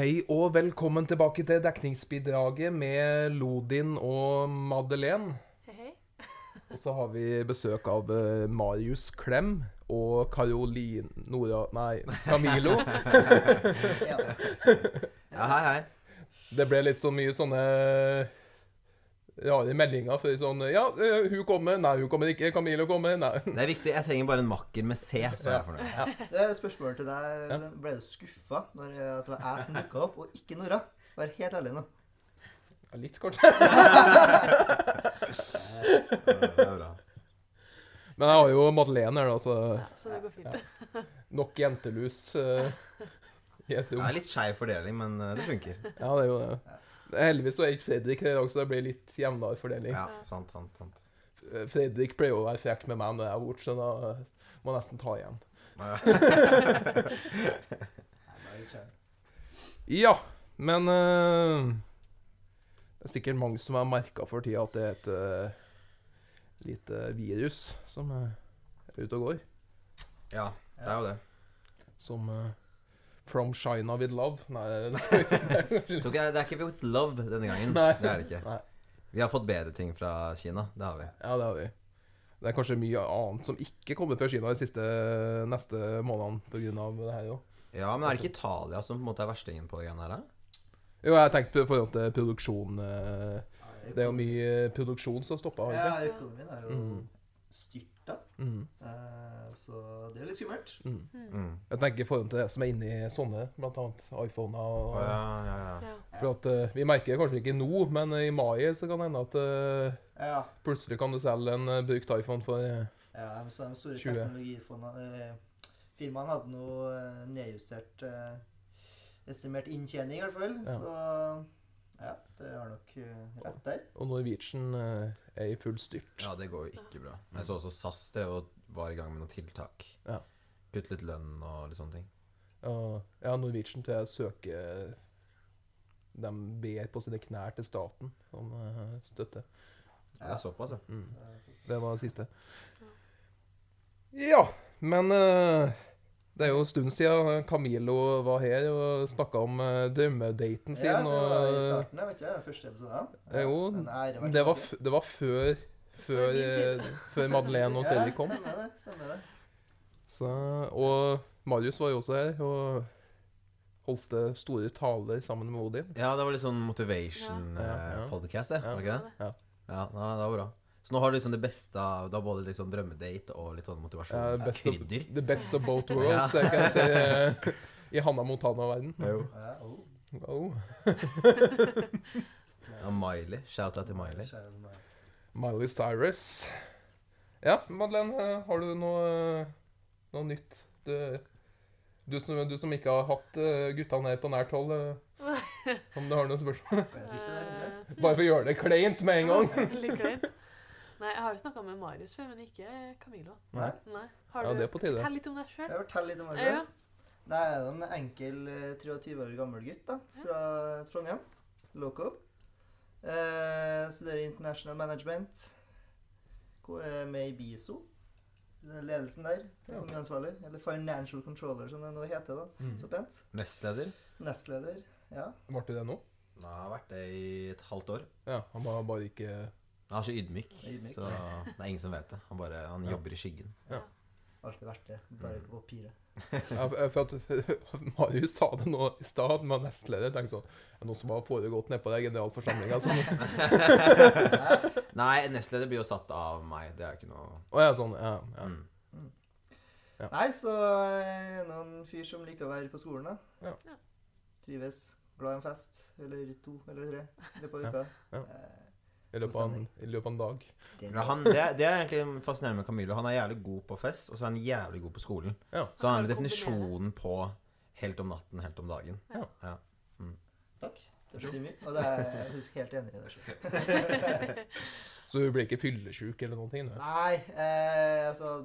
Hei og velkommen tilbake til dekningsbidraget med Lodin og Madeleine. Hei, hei. Og så har vi besøk av eh, Marius Klem og Caroline Nora Nei, Camilo. Ja. Ja, hei, hei. Det ble litt så mye sånne rare meldinger. For sånn Ja, eh, hun kommer. Nei, hun kommer ikke. Camilo kommer. Nei. Det er viktig. Jeg trenger bare en makker med C, så er jeg fornøyd. Det er spørsmålet til deg. Ble du skuffa når at det var jeg som dukka opp, og ikke Nora? Vær helt ærlig nå. Ja, Litt, kanskje. Det er bra. Men jeg har jo Madeleine her, da, så Ja, så det går fint. nok jentelus Uh, et Det er litt skeiv fordeling, men eh, det funker. Ja, det er jo det. Heldigvis så er ikke Fredrik her dag, så det blir litt jevnere fordeling. Ja, sant, sant, sant. Fredrik pleier å være frekk med meg når jeg er borte, så da må jeg nesten ta igjen. Ja, men uh, Det er sikkert mange som har merka for tida at det er et uh, lite virus som er ute og går. Ja, det er jo det. Som eh, From China with love. Nei, det, er ikke, det er ikke with love denne gangen. Nei. Det er det ikke. Nei. Vi har fått bedre ting fra Kina. Det har vi. Ja, det har vi. Det er kanskje mye annet som ikke kommer fra Kina de siste neste månedene pga. det her òg. Ja, men er det ikke Italia som på en måte er verstingen på det greiene her? Jo, jeg tenkte på forhold til produksjon eh, Det er jo mye produksjon som stopper, Ja, økonomien er jo Mm. Styrta, Mm. Uh, så det er litt skummelt. Mm. Mm. Jeg tenker i forhold til det som er inni sånne, annet iPhoner og oh, ja, ja, ja. Ja. For at uh, Vi merker det kanskje ikke nå, men i mai så kan det hende at uh, Ja. plutselig kan du selge en eh, brukt iPhone for eh, ja de, så de store 20. teknologifondene eh, Firmaene hadde nå eh, nedjustert eh, estimert inntjening, i hvert fall. Ja. Så ja, det har nok eh, rett der. Og Norwegian eh, er i full styrt. Ja, det går jo ikke bra. Jeg så også SAS det var i gang med noen tiltak. Ja. Kutt litt lønn og litt sånne ting. Ja, Norwegian til jeg søker De ber på sine knær til staten om eh, støtte. Det er såpass, ja. Mm. Det var det siste. Ja, men eh, det er jo en stund siden Camilo var her og snakka om eh, drømmedaten sin. Ja, det var i starten, jeg vet ikke, første episode. Ja, jo, det var, det var før før, tid. eh, før Madeleine og Fredrik kom. Ja, stemmer det. stemmer det. Så, og Marius var jo også her og holdt eh, store taler sammen med Odin. Ja, det var litt sånn Ja, ja. det. Ja. Var det ikke det? Ja. Ja, ja, det var bra. Så nå har du liksom det beste av Du har både liksom drømmedate og litt sånn Ja, best of, motivasjonskrydder. the best of both Ja. worlds, jeg kan si, eh, i Hanna Montana-verden. Jo. Ja, oh. Oh. Ja, Miley. Shout-out til Miley. Miley Cyrus. Ja, Madeleine, eh, har du noe, eh, noe nytt? Du, du, som, du som ikke har hatt gutta ned på nært hold, om du har noen spørsmål? Bare for å gjøre det kleint med en gang. Nei, jeg har jo snakka med Marius før, men ikke Camilo. Nei. Nei. Har Ja, du det er på tide. Fortell litt om deg Jeg sjøl. vil fortelle litt om meg Ja. selv. Nei, jeg er en enkel eh, 23 år gammel gutt da, fra Trondheim. Loco. Eh, studerer International Management. Er eh, Med i BISO. Ledelsen der. Ja. Eller Financial Controller, som det nå heter. da. Mm. Så pent. Nestleder. Nestleder. Ja. Ble det det nå? Nei, Jeg har vært det i et halvt år. Ja, han var bare ikke Han er så ydmyk, Ydmyk. så det er ingen som vet det. Han bare, han Ja. jobber i skyggen. Alltid vært det. Bare på papiret. ja, For at Marius sa det nå i stad, med nestleder. Tenkte sånn Er det noe som har foregått nede på den generalforsamlinga? Altså. Nei, nestleder blir jo satt av meg. Det er ikke noe Å ja, sånn. Ja. ja. mm. Ja. Nei, så er det noen fyr som liker å være på skolen, da. Ja. Ja. Trives. Glad i en fest. Eller to eller tre i løpet av Ja, uka. ja. Eh, I løpet av en, i løpet av en dag. det- han, det, er- det er egentlig fascinerende med Camilo. Han er jævlig god på fest, og så er han jævlig god på skolen. Ja. Så han er definisjonen på helt om natten, helt om dagen. Takk. Det betyr mye. Og det er jeg husker helt enig i det. Så du blir ikke fyllesyk eller noen ting? Nei, eh, altså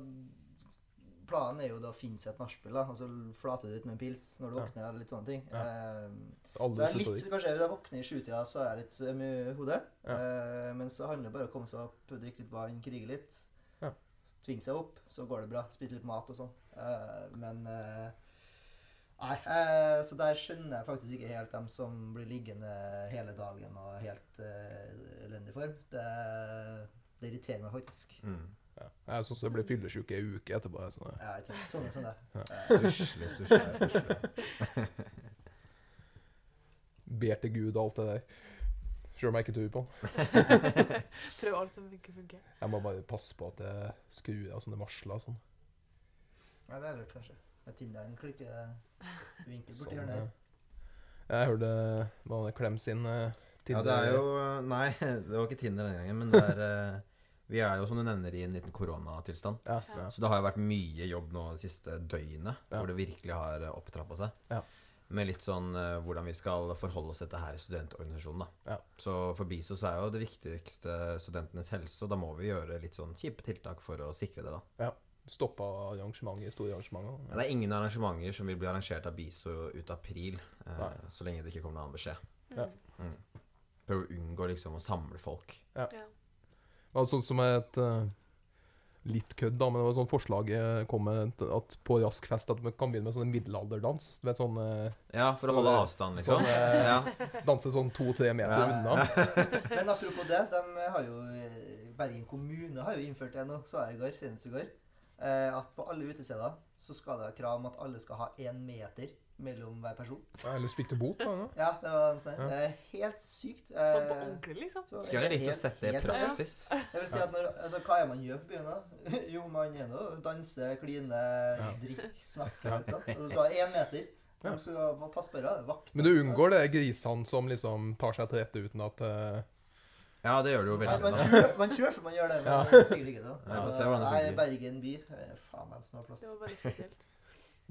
Planen er jo da å finne seg et nachspiel, og så flater du ut med en pils når du våkner. eller litt sånne ting. Ja. Eh, så jeg er litt, kanskje Hvis jeg våkner i sjutida, så er jeg litt øm i hodet. Ja. Eh, men så handler det bare om å komme seg opp, drikke litt vann, krige litt. Ja. Tvinge seg opp, så går det bra. Spise litt mat og sånn. Eh, men eh, Nei, eh, så der skjønner jeg faktisk ikke helt dem som blir liggende hele dagen og helt eh, elendig form. Det, det irriterer meg faktisk. Mm. Ja. Jeg syns jeg blir fyllesyk i ei uke etterpå. Sånn, Ja, ikke? Sånn sånn. Eh, Stusslig, stusslig. stusslig. ber til Gud og alt det der. Sjøl om jeg ikke tror på han. Prøv alt som ikke funker. Jeg må bare passe på at jeg skrur av sånne varsler og sånn. Nei, det er lurt, kanskje. Med Tinderen klikker vinkel borti sånn hjørnet. eh. jeg hørte hva var det Klem sin Tinder Ja, det er jo Nei, det var ikke Tinder denne gangen, men det er eh, Vi er jo, som du nevner, i en liten koronatilstand. ja, Ja. ja. Så det har jo vært mye jobb nå det siste døgnet, Ja. hvor det virkelig har opptrappa seg. Ja. Med litt sånn uh, hvordan vi skal forholde oss til dette her i studentorganisasjonen. da. Ja. Så for BISOS er jo det viktigste studentenes helse, og da må vi gjøre litt sånn kjipe tiltak for å sikre det. da. Stoppa arrangementer, store arrangementer. Ja. det er ingen arrangementer som vil bli arrangert av BISO ut april, uh, så lenge det ikke kommer noen annen beskjed. Ja. Mm. Prøve å unngå liksom å samle folk. Ja. Det var sånn som et eh, Litt kødd, da, men det var sånn forslaget kom med at på Rask fest at man kan begynne med sånn middelalderdans. Du vet sånn eh, Ja, for å holde det- avstand, liksom. sånn, eh, ja. Danse sånn to-tre meter Ja. unna. Men apropos det, de har jo eh, Bergen kommune har jo innført det nå, så jeg i går, senest i går. Eh, at på alle utesteder så skal det være krav om at alle skal ha én meter mellom hver person. Ja, Ellers fikk du bot. Da, ja. Ja, det var sånn. Ja. Det er helt sykt. Eh, Sånn på ordentlig, liksom. så Skulle likt å sette det i praksis. Jeg vil si at når, altså, Hva er man gjør på byen, da? Jo, man er nå danse, kline, Ja. drikke, snakke. Ja. Ikke sant? Og så skal ha én meter. Ja. De skal ha- passe på det. Vakt. Men du unngår det grisene som liksom tar seg til rette uten at uh... Ja, det gjør du jo veldig man, bra. tror, man tror man gjør det, men Ja. det er sikkert ikke det Nei. Bergen by eh, Faen meg en snåplass. Det var veldig spesielt.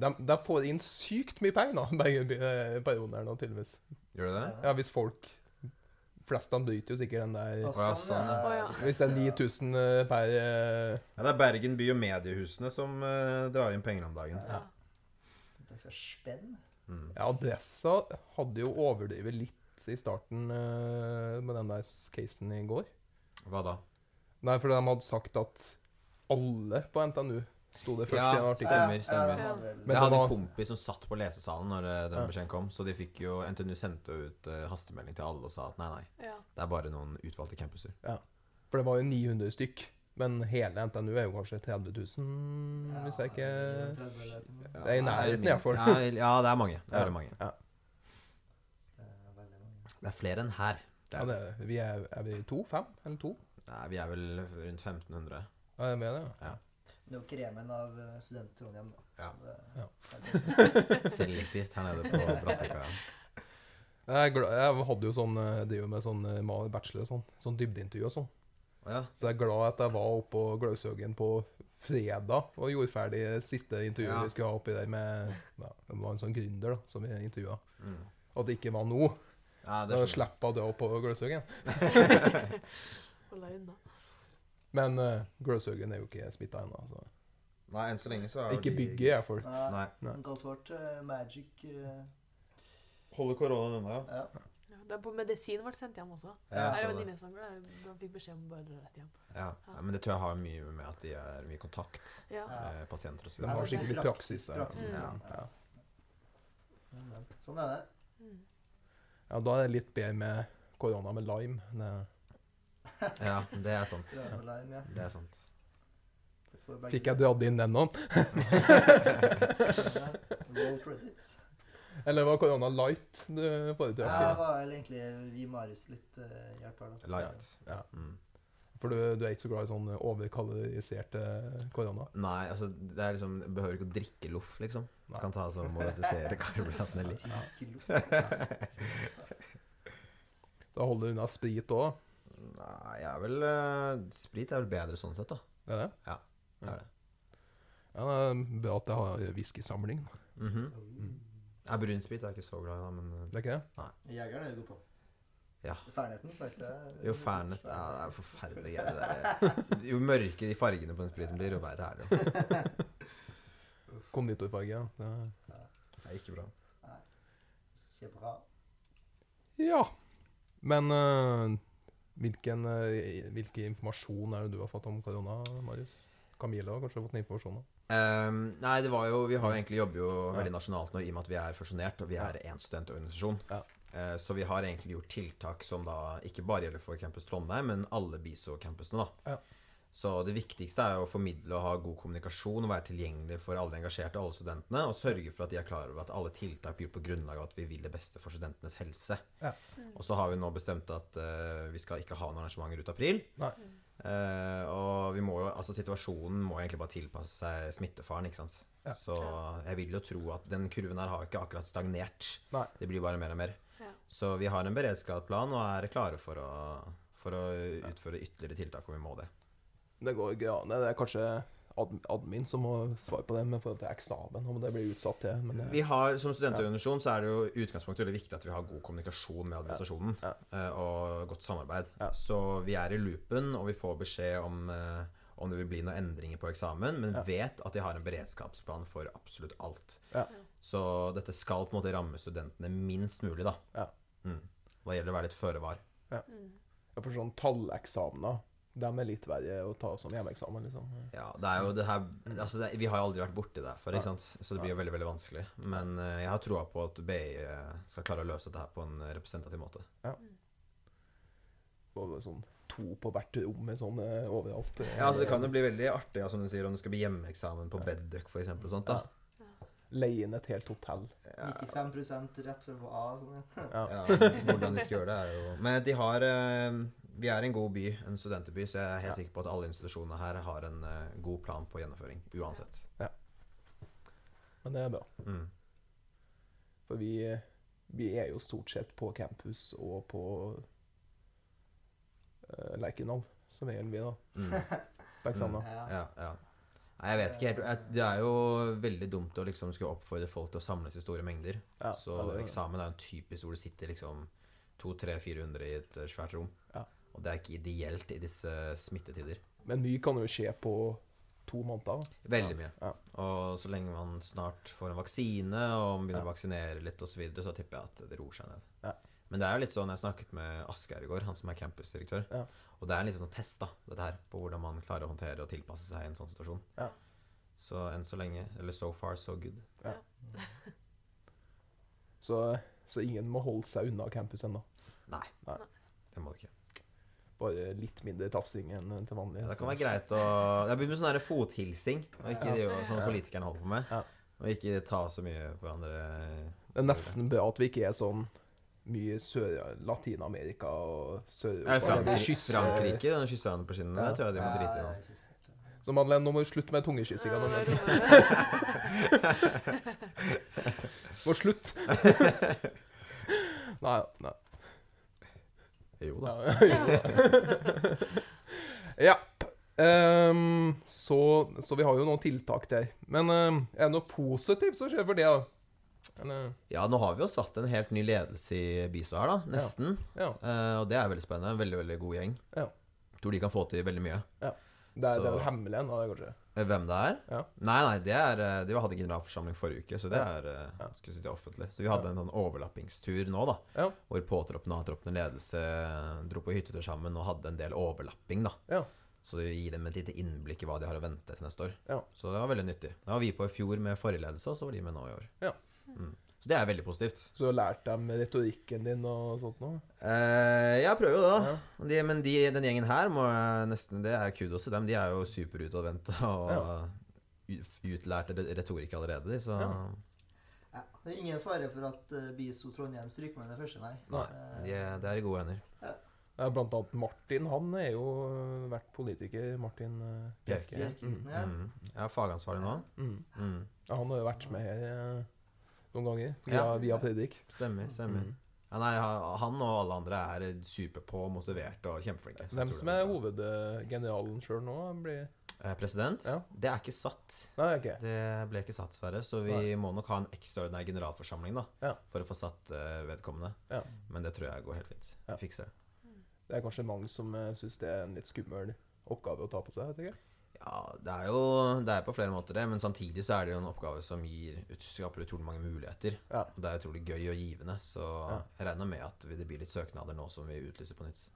De, de får inn sykt mye penger, da, begge eh, periodene her nå, tydeligvis. Gjør de det? Ja, hvis folk Flest av bryter jo sikkert den der Å, ja, sånn. Ja. Hvis det er 9000 eh, per eh, Ja, det er Bergen by og mediehusene som drar inn penger om dagen. Ja. Det er spenn. Mm. Ja, Adressa hadde jo overdrevet litt i starten uh, med den der casen i går. Hva da? Nei, for de hadde sagt at alle på NTNU sto det først i en artikkel. stemmer, Ja, stemmer. Ja, hadde vel- jeg det hadde en kompis som satt på lesesalen når eh, den Ja. beskjeden kom, så de fikk jo NTNU sendte ut eh, hastemelding til alle og sa at nei, nei, Ja. det er bare noen utvalgte campuser. Ja. For det var jo 900 stykk. Men hele NTNU er jo kanskje 30 000, hvis jeg ikke Det er i nærheten, i hvert fall. Ja, ja, det er mange. Det er veldig mange. Ja, Det er flere enn her. Det ja er, det er, vi er, er vi to? Fem? Eller to? Nei, vi er vel rundt 1500. Ja, jeg mener det. ja. Det er jo kremen av eh, student-Trondheim, da. Ja. Ja. Selektivt her nede på Brattekøya. Jeg, jeg hadde jo sånn Jeg driver med sånn eh, bachelor og sånn. Sånn dybdeintervju og sånn. Ja. Så jeg er glad at jeg var oppe på Gløshaugen på fredag og gjorde ferdig siste intervjuet Ja. vi skulle ha oppi der med ja, Det var en sånn gründer da, som vi intervjua. Mm. At det ikke var nå. ja, det Da slipper jeg å dra opp på Glaushaugen. Hold deg unna. Men uh, Grosshaugen er jo ikke smitta ennå. Så. Nei, enn så lenge så er Ikke de- bygget, jeg, folk. Nei. Nei. Nei. Den kalte vårt uh, Magic uh... Holder koronaen unna, ja. Ja. Ja, det er på medisin ble sendt hjem også. Ja, jeg er en det. venninne som fikk beskjed om bare å dra rett hjem. Ja. ja. Men det tror jeg har mye med at de er mye kontakt Ja. eh, pasienter og så De Ja, har litt praksis. Ja. praksis, Ja. ja. Ja. Sånn er det. Mm. ja, da er det litt bedre med korona med lime. Det Ja, det er sant. Lime, ja. Det er sant. Fikk jeg dratt inn den nå. Roll credits. Eller var korona light du foretrakk? Jeg var egentlig vi Marius litt uh, hjelp her, da. Light. Ja. Mm. For du, du er ikke så glad i sånn overkaloriserte korona? Nei, altså det er liksom Du behøver ikke å drikke loff, liksom. Du kan ta sånn modifisere karbohydratene litt. Da holder du unna sprit òg, Nei, jeg er vel eh, Sprit er vel bedre sånn sett, da. det er det? Ja, Det er det. Ja, det er bra at jeg har whiskysamling. Mhm. Ja, Brunsprit er jeg ikke så glad i, da, men eh, Det er ikke det? Nei. Jeg er du god på. Ja. Vet du. Jo, Fernet ja, Det er forferdelig greier. det der. Jo mørkere de fargene på den spriten blir, jo verre er det. Konditorfarge, ja. Det er... Det er ikke bra. Kjempebra. Ja. Men øh, hvilken, øh, hvilken informasjon er det du har fått om korona, Marius? Camilla har kanskje fått noe informasjon? da? Ehm, nei, det var jo Vi har jo egentlig jobber jo veldig nasjonalt nå i og med at vi er fusjonert, og vi er én studentorganisasjon. Ja. Eh, så vi har egentlig gjort tiltak som da ikke bare gjelder for Campus Trondheim, men alle BISO-campusene, da. Så det viktigste er å formidle og ha god kommunikasjon og være tilgjengelig for alle engasjerte, og alle studentene, og sørge for at de er klar over at alle tiltak blir på grunnlag av at vi vil det beste for studentenes helse. Ja. Og så har vi nå bestemt at uh, vi skal ikke ha noen arrangementer ut april. Nei. Uh, og vi må jo, altså situasjonen må egentlig bare tilpasse seg smittefaren, ikke sant. Ja. Så jeg vil jo tro at den kurven her har ikke akkurat stagnert. Nei. Det blir bare mer og mer. Ja. Så vi har en beredskapsplan og er klare for å, for å utføre ytterligere tiltak om vi må det. Det går ikke an. Det er kanskje admin som må svare på det med forhold til eksamen, om det blir utsatt til. Men det, Vi har, Som studentorganisasjon så er det jo i utgangspunktet veldig viktig at vi har god kommunikasjon med administrasjonen Ja. ja. og godt samarbeid. Ja. Så vi er i loopen, og vi får beskjed om, eh, om det vil bli noen endringer på eksamen, men Ja. vet at de har en beredskapsplan for absolutt alt. Ja. Så dette skal på en måte ramme studentene minst mulig, da. Ja. Mm. Da gjelder det å være litt føre var. Mm. Ja, for sånn talleksamener, de er litt verre å ta som hjemmeeksamen, liksom. Ja, det er jo det her altså det, Vi har jo aldri vært borti det før, ikke sant? så det blir jo veldig veldig vanskelig. Men eh, jeg har troa på at BI eh, skal klare å løse dette her på en representativ måte. Og sånn to på hvert rom med sånn overalt. Ja, altså Det kan jo bli veldig artig ja, som du sier, om det skal bli hjemmeeksamen på Bedduk f.eks. og sånt. da. Leie inn et helt hotell. 95 rett før A. Sånn, ja. Ja. Ja, Hvordan de skal gjøre det, er jo Men de har eh, Vi er en god by, en studenterby, så jeg er helt Ja. sikker på at alle institusjonene her har en uh, god plan på gjennomføring. Uansett. Ja. Men det er bra. Mm. For vi, vi er jo stort sett på campus og på uh, Lerkendal, som er vi, da. Mm. På Mm. Ja. Ja, ja. Nei, jeg vet ikke helt. Det er jo veldig dumt å liksom skulle oppfordre folk til å samles i store mengder. Ja, Så ja, det eksamen er jo en typisk hvor du sitter liksom 200-400 i et eh, svært rom. Ja. Og det er ikke ideelt i disse smittetider. Men mye kan jo skje på to måneder. da. Veldig mye. Ja. Og så lenge man snart får en vaksine og man begynner Ja. å vaksinere litt osv., så, videre, så tipper jeg at det roer seg ned. Ja. Men det er jo litt sånn, jeg snakket med Asgeir i går, han som er campusdirektør. Ja. Og det er en litt sånn test da, dette her, på hvordan man klarer å håndtere og tilpasse seg i en sånn situasjon. Ja. Så enn så lenge, eller so far, so good. Så, så ingen må holde seg unna campus ennå. Nei, Nei. det må du ikke. Bare litt mindre tafsing enn til vanlig. Det kan være greit å Det begynner med sånn fothilsing, og ikke Ja. drive sånn politikerne holder på med. Ja. Og ikke ta så mye på hverandre. Det er nesten bra at vi ikke er sånn mye sør Latin-Amerika og sør det Frankrike, Frankrike den kysser han på kinnene? Ja. Det tror jeg de må drite i nå. Så- Madeleine, nå må du slutte med tungekyssinga. Må slutt. nei, nei. Jo da. Ja. ja. Ehm, så, så vi har jo noen tiltak der. Men um, er det noe positivt som skjer for det? da? Eller, Ja, nå har vi jo satt en helt ny ledelse i BISO her, da. Nesten. ja. Eh, og det er veldig spennende. Veldig, veldig god gjeng. Ja. Tror de kan få til veldig mye. Det er, det er vel hemmelig ennå, det, kanskje? Eh, Hvem det er? Ja. Nei, nei, det er eh, De hadde generalforsamling forrige uke, så det er eh, Ja. skulle si det offentlig. Så vi hadde en sånn overlappingstur nå, da. Ja. Hvor påtroppende og avtroppende ledelse dro på hyttetur sammen og hadde en del overlapping, da. Ja. Så det gir dem et lite innblikk i hva de har å vente til neste år. Ja. Så det var veldig nyttig. Da var vi på i fjor med forrige ledelse, og så var de med nå i år. Ja. Mm. Så det er veldig positivt. Så du har lært dem retorikken din og sånt noe? Eh, jeg prøver jo det, da. Ja. De, men de, den gjengen her må jeg nesten Det er kudos til dem. De er jo superutadvendte og Ja. utlærte retorikk allerede, de. Så Ja. Ja, det er ingen fare for at uh, BISO Trondheim stryker med det første, nei. nei, Eh, de, er- det er i gode hender. Ja, blant annet Martin. Han er jo vært politiker. Martin eh, Bjerke. Bjerke, Mm. ja. Mm. Jeg er fagansvarlig nå. Mm. Mm. Ja, han har jo vært med her eh, noen ganger via, Ja. via Fredrik. Stemmer. stemmer. Mm. Ja, nei, han og alle andre er superpå, motiverte og kjempeflinke. Hvem som er hovedgeneralen sjøl nå, blir Eh, President? Ja. Det er ikke satt. Nei, okay. Det ble ikke satt, dessverre. Så vi Nei. må nok ha en ekstraordinær generalforsamling da, Ja. for å få satt uh, vedkommende. Ja. Men det tror jeg går helt fint. Ja. Vi fikser det. Det er kanskje mange som uh, syns det er en litt skummel oppgave å ta på seg. vet jeg ikke. Ja, det er jo det er på flere måter det, men samtidig så er det jo en oppgave som gir, skaper utrolig mange muligheter. Ja. Og det er utrolig gøy og givende, så Ja. jeg regner med at det blir litt søknader nå som vi utlyser på nytt.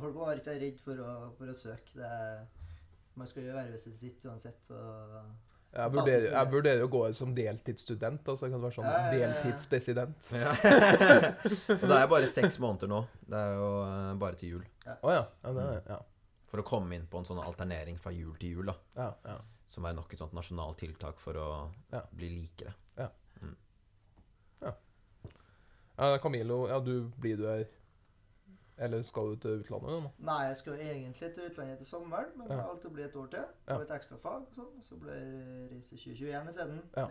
Folk må ikke være redd for å, for å søke. Det er, Man skal gjøre vervet sitt uansett. og... Jeg vurderer, jeg vurderer å gå som deltidsstudent. Altså jeg kan være sånn Ja, ja, ja, ja. deltidspresident. Ja. og det er bare seks måneder nå. Det er jo eh, bare til jul. Å ja. Ja, det, er- ja. For å komme inn på en sånn alternering fra jul til jul, da. Ja, ja. Som er nok et sånt nasjonalt tiltak for å Ja. bli likere. ja Camilo, ja, du blir du her Eller skal du til utlandet nå? Nei, jeg skal jo egentlig til utlandet til sommeren, men Ja. det har alltid blitt et år til. På Og et ekstra fag og sånn. Så blir det reise 2021 isteden. Ja.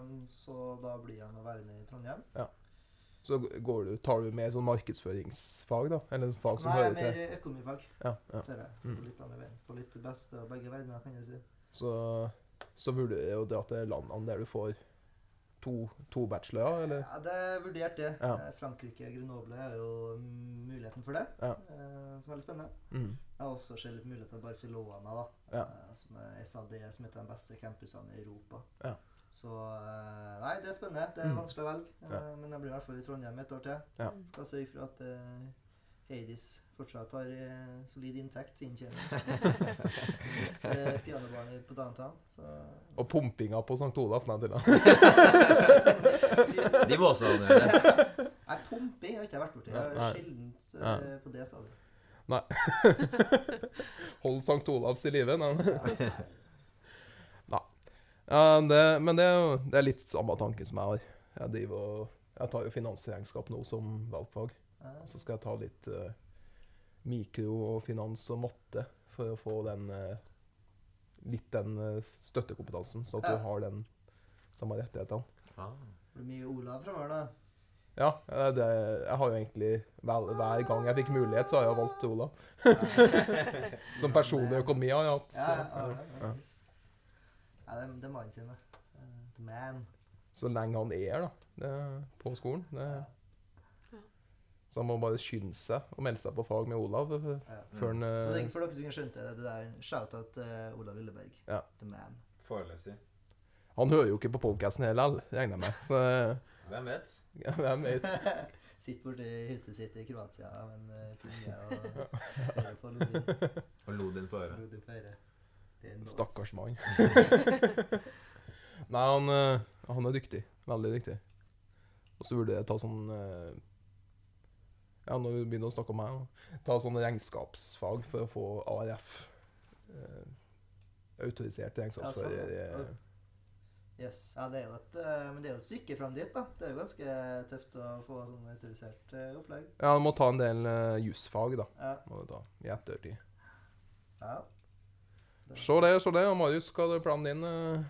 Um, så da blir jeg nå værende i Trondheim. Så går du, tar du mer sånn markedsføringsfag, da? Eller fag som Nei, hører mer til økonomifag. Ja, ja. Tar jeg. Mm. Få litt av med veien. Få litt beste av begge verdener, kan jeg si. Så, så vurderer jeg å dra til landene der du får to, to bachelorer, eller? Ja, det er vurdert, det. Ja. Eh, Frankrike Grenoble er jo muligheten for det. Ja. Eh, som er veldig spennende. Mm. Jeg har også sett litt muligheter i Barcelona, da. Ja. Eh, som er SAD, som heter den beste campusene i Europa. Så eh, Nei, det er spennende. Det er Mm. vanskelig å velge. Eh, Ja. Men jeg blir i hvert fall i Trondheim et år til. Ja. Skal sørge for at uh, Heidis fortsatt har uh, solid inntekt til inntjening. Mens eh, pianobarnet på downtown. Så Og pumpinga på St. Olavs til da. De var også det. Nei, pumping har ikke jeg vært borti. Jeg Nei. har sjeldent eh, Ja. på det stadiet. Hold St. Olavs i live. Nei. Nei. Ja, det, men det er det er litt samme tanke som jeg har. Jeg driver og jeg tar jo finansregnskap nå som valgfag. Så skal jeg ta litt uh, mikro og finans og matte for å få den uh, litt den uh, støttekompetansen, så at Ja. du har den samme rettighetene. Ah. Det blir mye Olav fremover, da. Ja, det, jeg har jo egentlig vel, Hver gang jeg fikk mulighet, så har jeg valgt Olav. Som personlig økonomi har jeg hatt. Ja, Så, ja, ja, ja. det, det er mannen sin, det. Eh, The man. så lenge han er da, det, på skolen. Det, Ja. så han må bare skynde seg og melde seg på fag med Olav. eh, Ja. Før han, Så det, er for dere som ikke skjønte det, det der shout-out til Olav Lilleberg. Ja. The man. Foreløsig. han hører jo ikke på podkasten heller, regner jeg med. Så eh, Hvem vet? ja, hvem vet. Sitter borti huset sitt i Kroatia med en pinje og hører på Lodin. Og Lodin på øret. Lodin på øret. Stakkars mann. Nei, han, eh, han er dyktig. Veldig dyktig. Og så burde jeg ta sånn eh, Ja, nå begynner å snakke om meg, ta sånn regnskapsfag for å få ARF. eh, autorisert regnskapsfører. Ja, sånn, eh, Yes. Ja, det er jo et, men det er jo et stykke fram dit, da. Det er jo ganske tøft å få sånn autorisert opplegg. ja, du må ta en del uh, jusfag, da. Ja. Må du ta, I ettertid. ja. Se det, se det. Og Marius, hva er planen din? eh?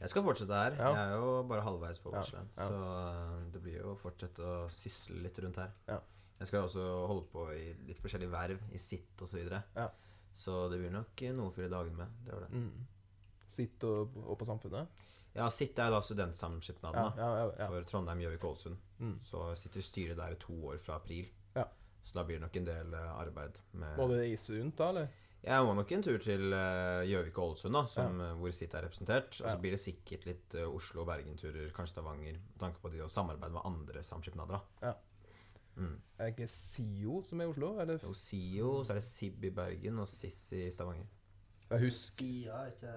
Jeg skal fortsette her. Ja. Jeg er jo bare halvveis på bacheloren. ja. Så eh, det blir jo å fortsette å sysle litt rundt her. Ja. Jeg skal også holde på i litt forskjellige verv, i sitt osv. Så, videre. Ja. så det blir nok eh, noe å fylle dagene med. Det det. Mm. Sitt og, og på Samfunnet? Ja, sitt er da studentsamskipnaden Ja, da, ja, ja. ja. for Trondheim, Gjøvik og Ålesund. Mm. Så sitter i styret der i to år fra april. Ja. Så da blir det nok en del arbeid med Må i rundt, da, eller? Jeg må nok en tur til Gjøvik Gjøvik og Ålesund, da, som, ja. hvor sitt er representert. Og så Ja. blir det sikkert litt uh, Oslo- og Bergen-turer, kanskje Stavanger, med tanke på de å samarbeide med andre samskipnader. da. Ja. Mm. Er det ikke SIO som er i Oslo? Eller? Jo, SIO, så er det SIB i Bergen og SIS i Stavanger. Jeg husker Sia er ikke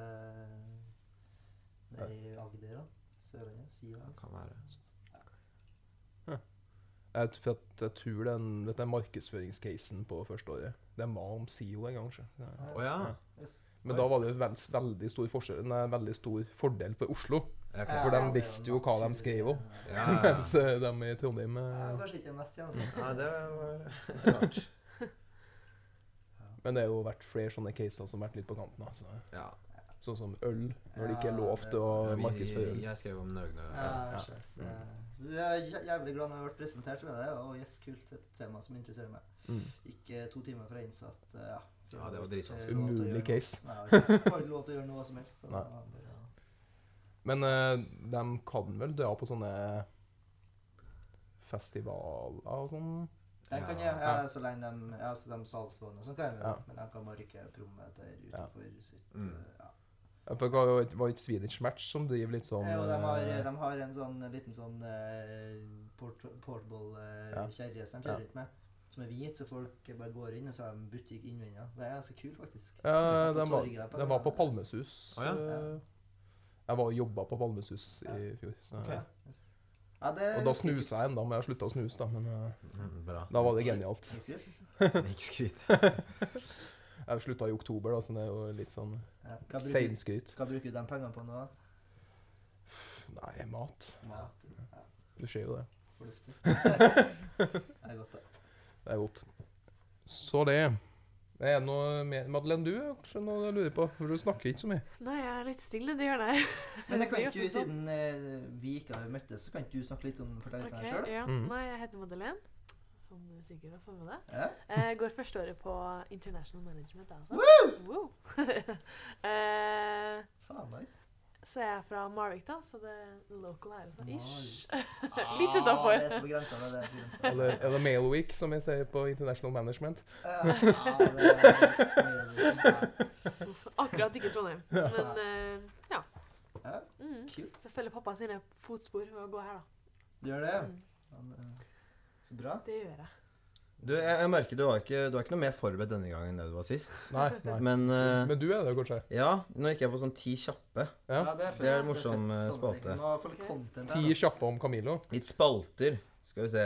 Nei, Agder, da. Sørlandet. Sia. Det kan være. jeg, jeg, jeg tror den, dette er markedsføringscasen på første året. Den var om SIO en gang. Ja. Oh, ja. Ja. Men da var det jo veld, veldig stor forskjell, nei, veldig stor fordel for Oslo. Ja, For de visste jo hva de skrev om, Ja, ja, ja. Mens eh, de i Trondheim Ja, eh, kanskje ikke mest igjen. ja, det var rart. Men det har jo vært flere sånne caser som har vært litt på kanten. Altså. Ja. Sånn som øl, når det ikke er lov til å Ja, markedsføre øl. Jeg skrev om Nøgne. Ja, Ja. Så jeg er jævlig glad når jeg har vært presentert med det. Og yes, kult. Et tema som interesserer meg. Mm. Ikke to timer fra innsatt. eh, ja, Ja, det var dritvanskelig. Umulig case. Nei, jeg har ikke lov til å gjøre noe som helst. Nei. bare, Men uh, de kan vel dra på sånne festivaler og sånn? Den kan jeg, ja, så lenge de, ja, så de salgsvognene sånn kan jeg, Ja. men de kan bare ikke promme der utenfor sitt Mm. Ja. Ja, For det var jo et- Swedish Match som driver litt sånn Jo, de har, eh, de har en sånn liten sånn eh, port, portable eh, Ja. som de Ja. kjører rundt med. Som er hvit, så folk bare går inn, og så har de butikk innvendig. Det er ganske kult, faktisk. Ja, de den var, den var på Palmesus. Å, ja. Jeg var og jobba på Palmesus i fjor. Så. Ok. Yes. Ja, det Og da snusa jeg enda, men jeg slutta å snuse, da. Men Mm, da var det genialt. Snikskritt. Snikskryt. Jeg slutta i oktober, da, så det er jo litt sånn Ja. Seinskryt. hva bruker du de pengene på nå? Nei, mat. Mat. Ja, Du ser jo det. fornuftig. det er godt, det. Det er godt. Så det. Er det noe mer Madeleine, du er kanskje noe du lurer på? For du snakker ikke så mye. Nei, jeg er litt stille, det gjør det. Men jeg kan er ikke du, siden eh, vi ikke har møttes, så kan ikke du snakke litt om fortellingen okay, deg sjøl? ja. Mhm. Nei, jeg heter Madeleine, som du sikkert har fått med deg. Ja. Jeg går første året på International Management, jeg også. Woo! eh, Faen, nice. så jeg er fra Marvik, da, så det er local her også. Ish. Ah, Litt utenfor. Det er grensa. Det er grensa. Eller, eller Mail Week, som jeg sier på International Management. Ja, det er Akkurat ikke Trondheim. Men eh, ja. Ja, Mm. Så følger pappa sine fotspor ved å gå her, da. Du gjør det? Mm. Han, eh, Så bra. Det gjør jeg. Du, jeg, jeg merker du var, ikke, du har ikke noe mer forberedt denne gangen enn det du var sist. Nei, nei. Men uh, Men du er det, kanskje? ja, nå gikk jeg på sånn ti kjappe. Ja. det er. Det er en morsom, eh, spalte. Ti kjappe om Camilo. Litt spalter, skal vi se.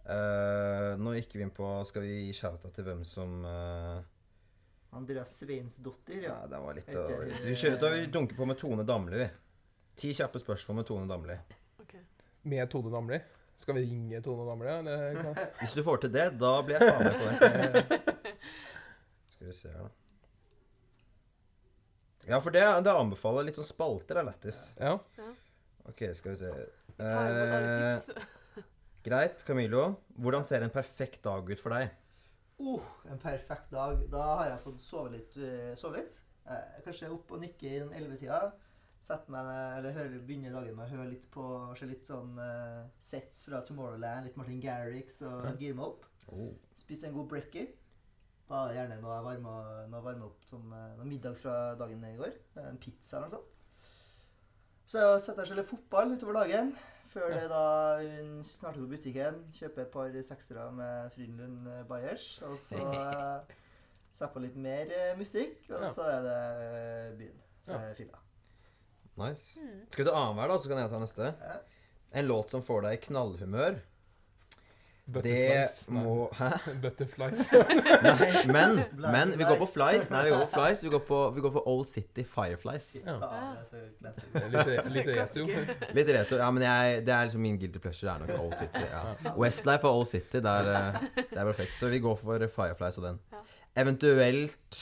Uh, nå gikk vi inn på Skal vi gi shouta til hvem som uh, Andreas Sveinsdottir, Ja, ja. den var litt, var litt. Vi kjører, da vi dunker på med Tone Damli, vi. Ti kjappe spørsmål med Tone Damli. Okay. Med Tone Damli. Skal vi ringe Tone Damli, eller? Hvis du får til det, da blir jeg faen med på det. Skal vi se her, da. Ja, for det, det anbefaler litt sånn spalter er lættis. Ja. OK, skal vi se. Vi Eh, greit, Camillo. Hvordan ser en perfekt dag ut for deg? Oh, en perfekt dag. Da har jeg fått sove litt. eh, sove litt. Eh, kanskje opp og nikke i den ellevetida. Sette meg eller høre, begynne dagen med å høre litt på se litt sånn uh, sets fra Tomorrowland, litt Martin Garrix og Ja. gire meg opp. Oh. Spise en god brekkie. Da er det gjerne noe jeg varmer, noe jeg opp som eh, noe middag fra dagen i går. En pizza eller noe sånt. Så setter jeg og fotball utover dagen. Før det da hun snart er på butikken, kjøper et par seksere med Frydenlund eh, Bayers. Og så setter jeg på litt mer eh, musikk, og så er det eh, byen. Så er det fylla. Nice. Mm. Skal vi ta annenhver, da, så kan jeg ta neste? En låt som får deg i knallhumør. Det Butterflies. Nei. må Hæ? Butterflies. Nei, men, men vi går på flies. Nei, vi går på flies. Vi går, på, vi går for Old City Fireflies. Ja. det classic. litt, litt retro. Litt retro. Ja, men jeg, det er liksom min guilty pleasure. Det er nok Old City. Ja. Westlife og Old City, det er, eh, det er perfekt. Så vi går for Fireflies og den. Ja. Eventuelt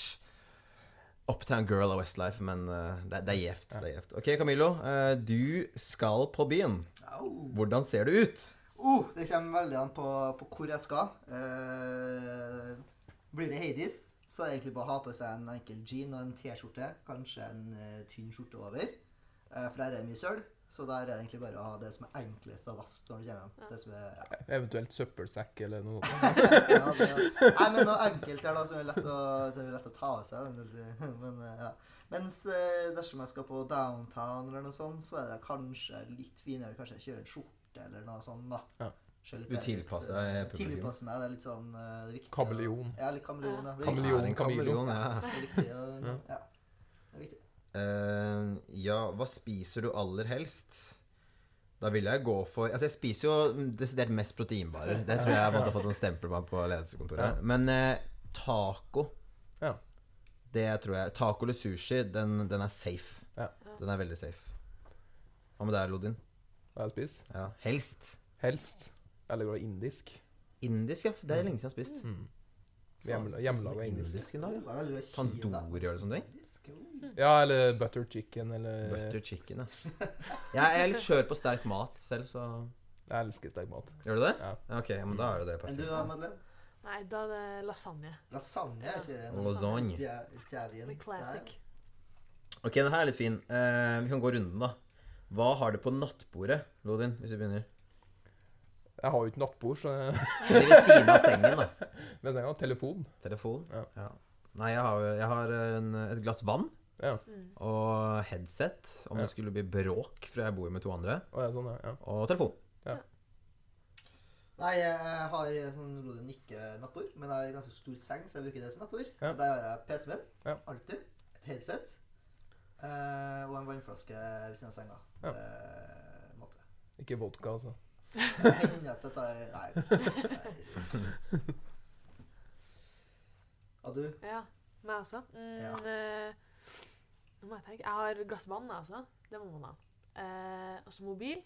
Uptown Girl og Westlife, men uh, det, det er gjevt. Det er. OK, Camillo. Uh, du skal på byen. Hvordan ser du ut? Uh, det kommer veldig an på, på hvor jeg skal. Eh, blir det Hades, så er det egentlig bare å ha på seg en enkel jean og en T-skjorte. Kanskje en eh, tynn skjorte over. Eh, for der er det mye søl. Så der er det egentlig bare å ha det som er enklest å vaske når du kommer hjem. Det som er, ja. Eventuelt søppelsekk eller noe. Ja, det, nei, men noe enkelt der da, som er lett å, er lett å ta av seg. Men, eh, ja. Mens eh, dersom jeg skal på downtown eller noe sånt, så er det kanskje litt finere. Kanskje jeg kjører en skjorte eller noe sånt. da. Ja. Du tilpasser eh, deg publikum. Tilpasser meg. Det er litt sånn det er viktig. Kameleon. Ja, litt kameleon. Ja. Kameleon. kameleon, ja. Det er viktig. Ja. Ja. Det er viktig. Eh, ja, hva spiser du aller helst? Da vil jeg gå for Altså, jeg spiser jo desidert mest proteinbarer. Det tror jeg jeg måtte ha fått en stempel på på ledelseskontoret. Men uh, taco Ja. Det tror jeg Taco eller sushi, den, den er safe. Ja. Den er veldig safe. Hva med deg, Lodin? Hva jeg spiser? Ja, Helst. Helst. Eller går det indisk? Indisk, ja. Det er lenge siden jeg har spist. Mm. Hjemmelaga indisk. Indisk en dag, ja. Tandori og sånne ting. Ja, eller butter chicken, eller Butter chicken, ja. Jeg er litt skjør på sterk mat selv, så Jeg elsker sterk mat. Gjør du det? Ja. Ja, Ok, ja, men da er jo det Enn du da, perfekt. Madeleine? Nei, da er det lasagne. Lasagne er ikke det? Lasagne. Ita- Italian classic. Ok, den her er litt fin. Eh, vi kan gå runden, da. Hva har du på nattbordet, Lodin, hvis vi begynner? Jeg har jo ikke nattbord, så. Eller ved siden av sengen, da. Men senga. Telefon. telefon. Telefon. Ja. Nei, jeg har, jeg har en, et glass vann Ja. Og headset om Ja. det skulle bli bråk, for jeg bor jo med to andre. Og jeg er sånn, ja. ja. Og telefon. Nei, jeg har sånn rolig nikke-nattbord, men jeg har ganske stor seng, så jeg bruker det som. Ja. Der har jeg PC-en, Ja. alltid. Et headset. Eh, og en vannflaske ved siden av senga. Ja. Eh, måte. Ikke vodka, altså. Hender at jeg tar Nei. nei. Og du? Ja, meg også. Mm, Ja. eh, nå må jeg tenke. Jeg har glass vann, altså. Det må man ha. Eh, og så mobil.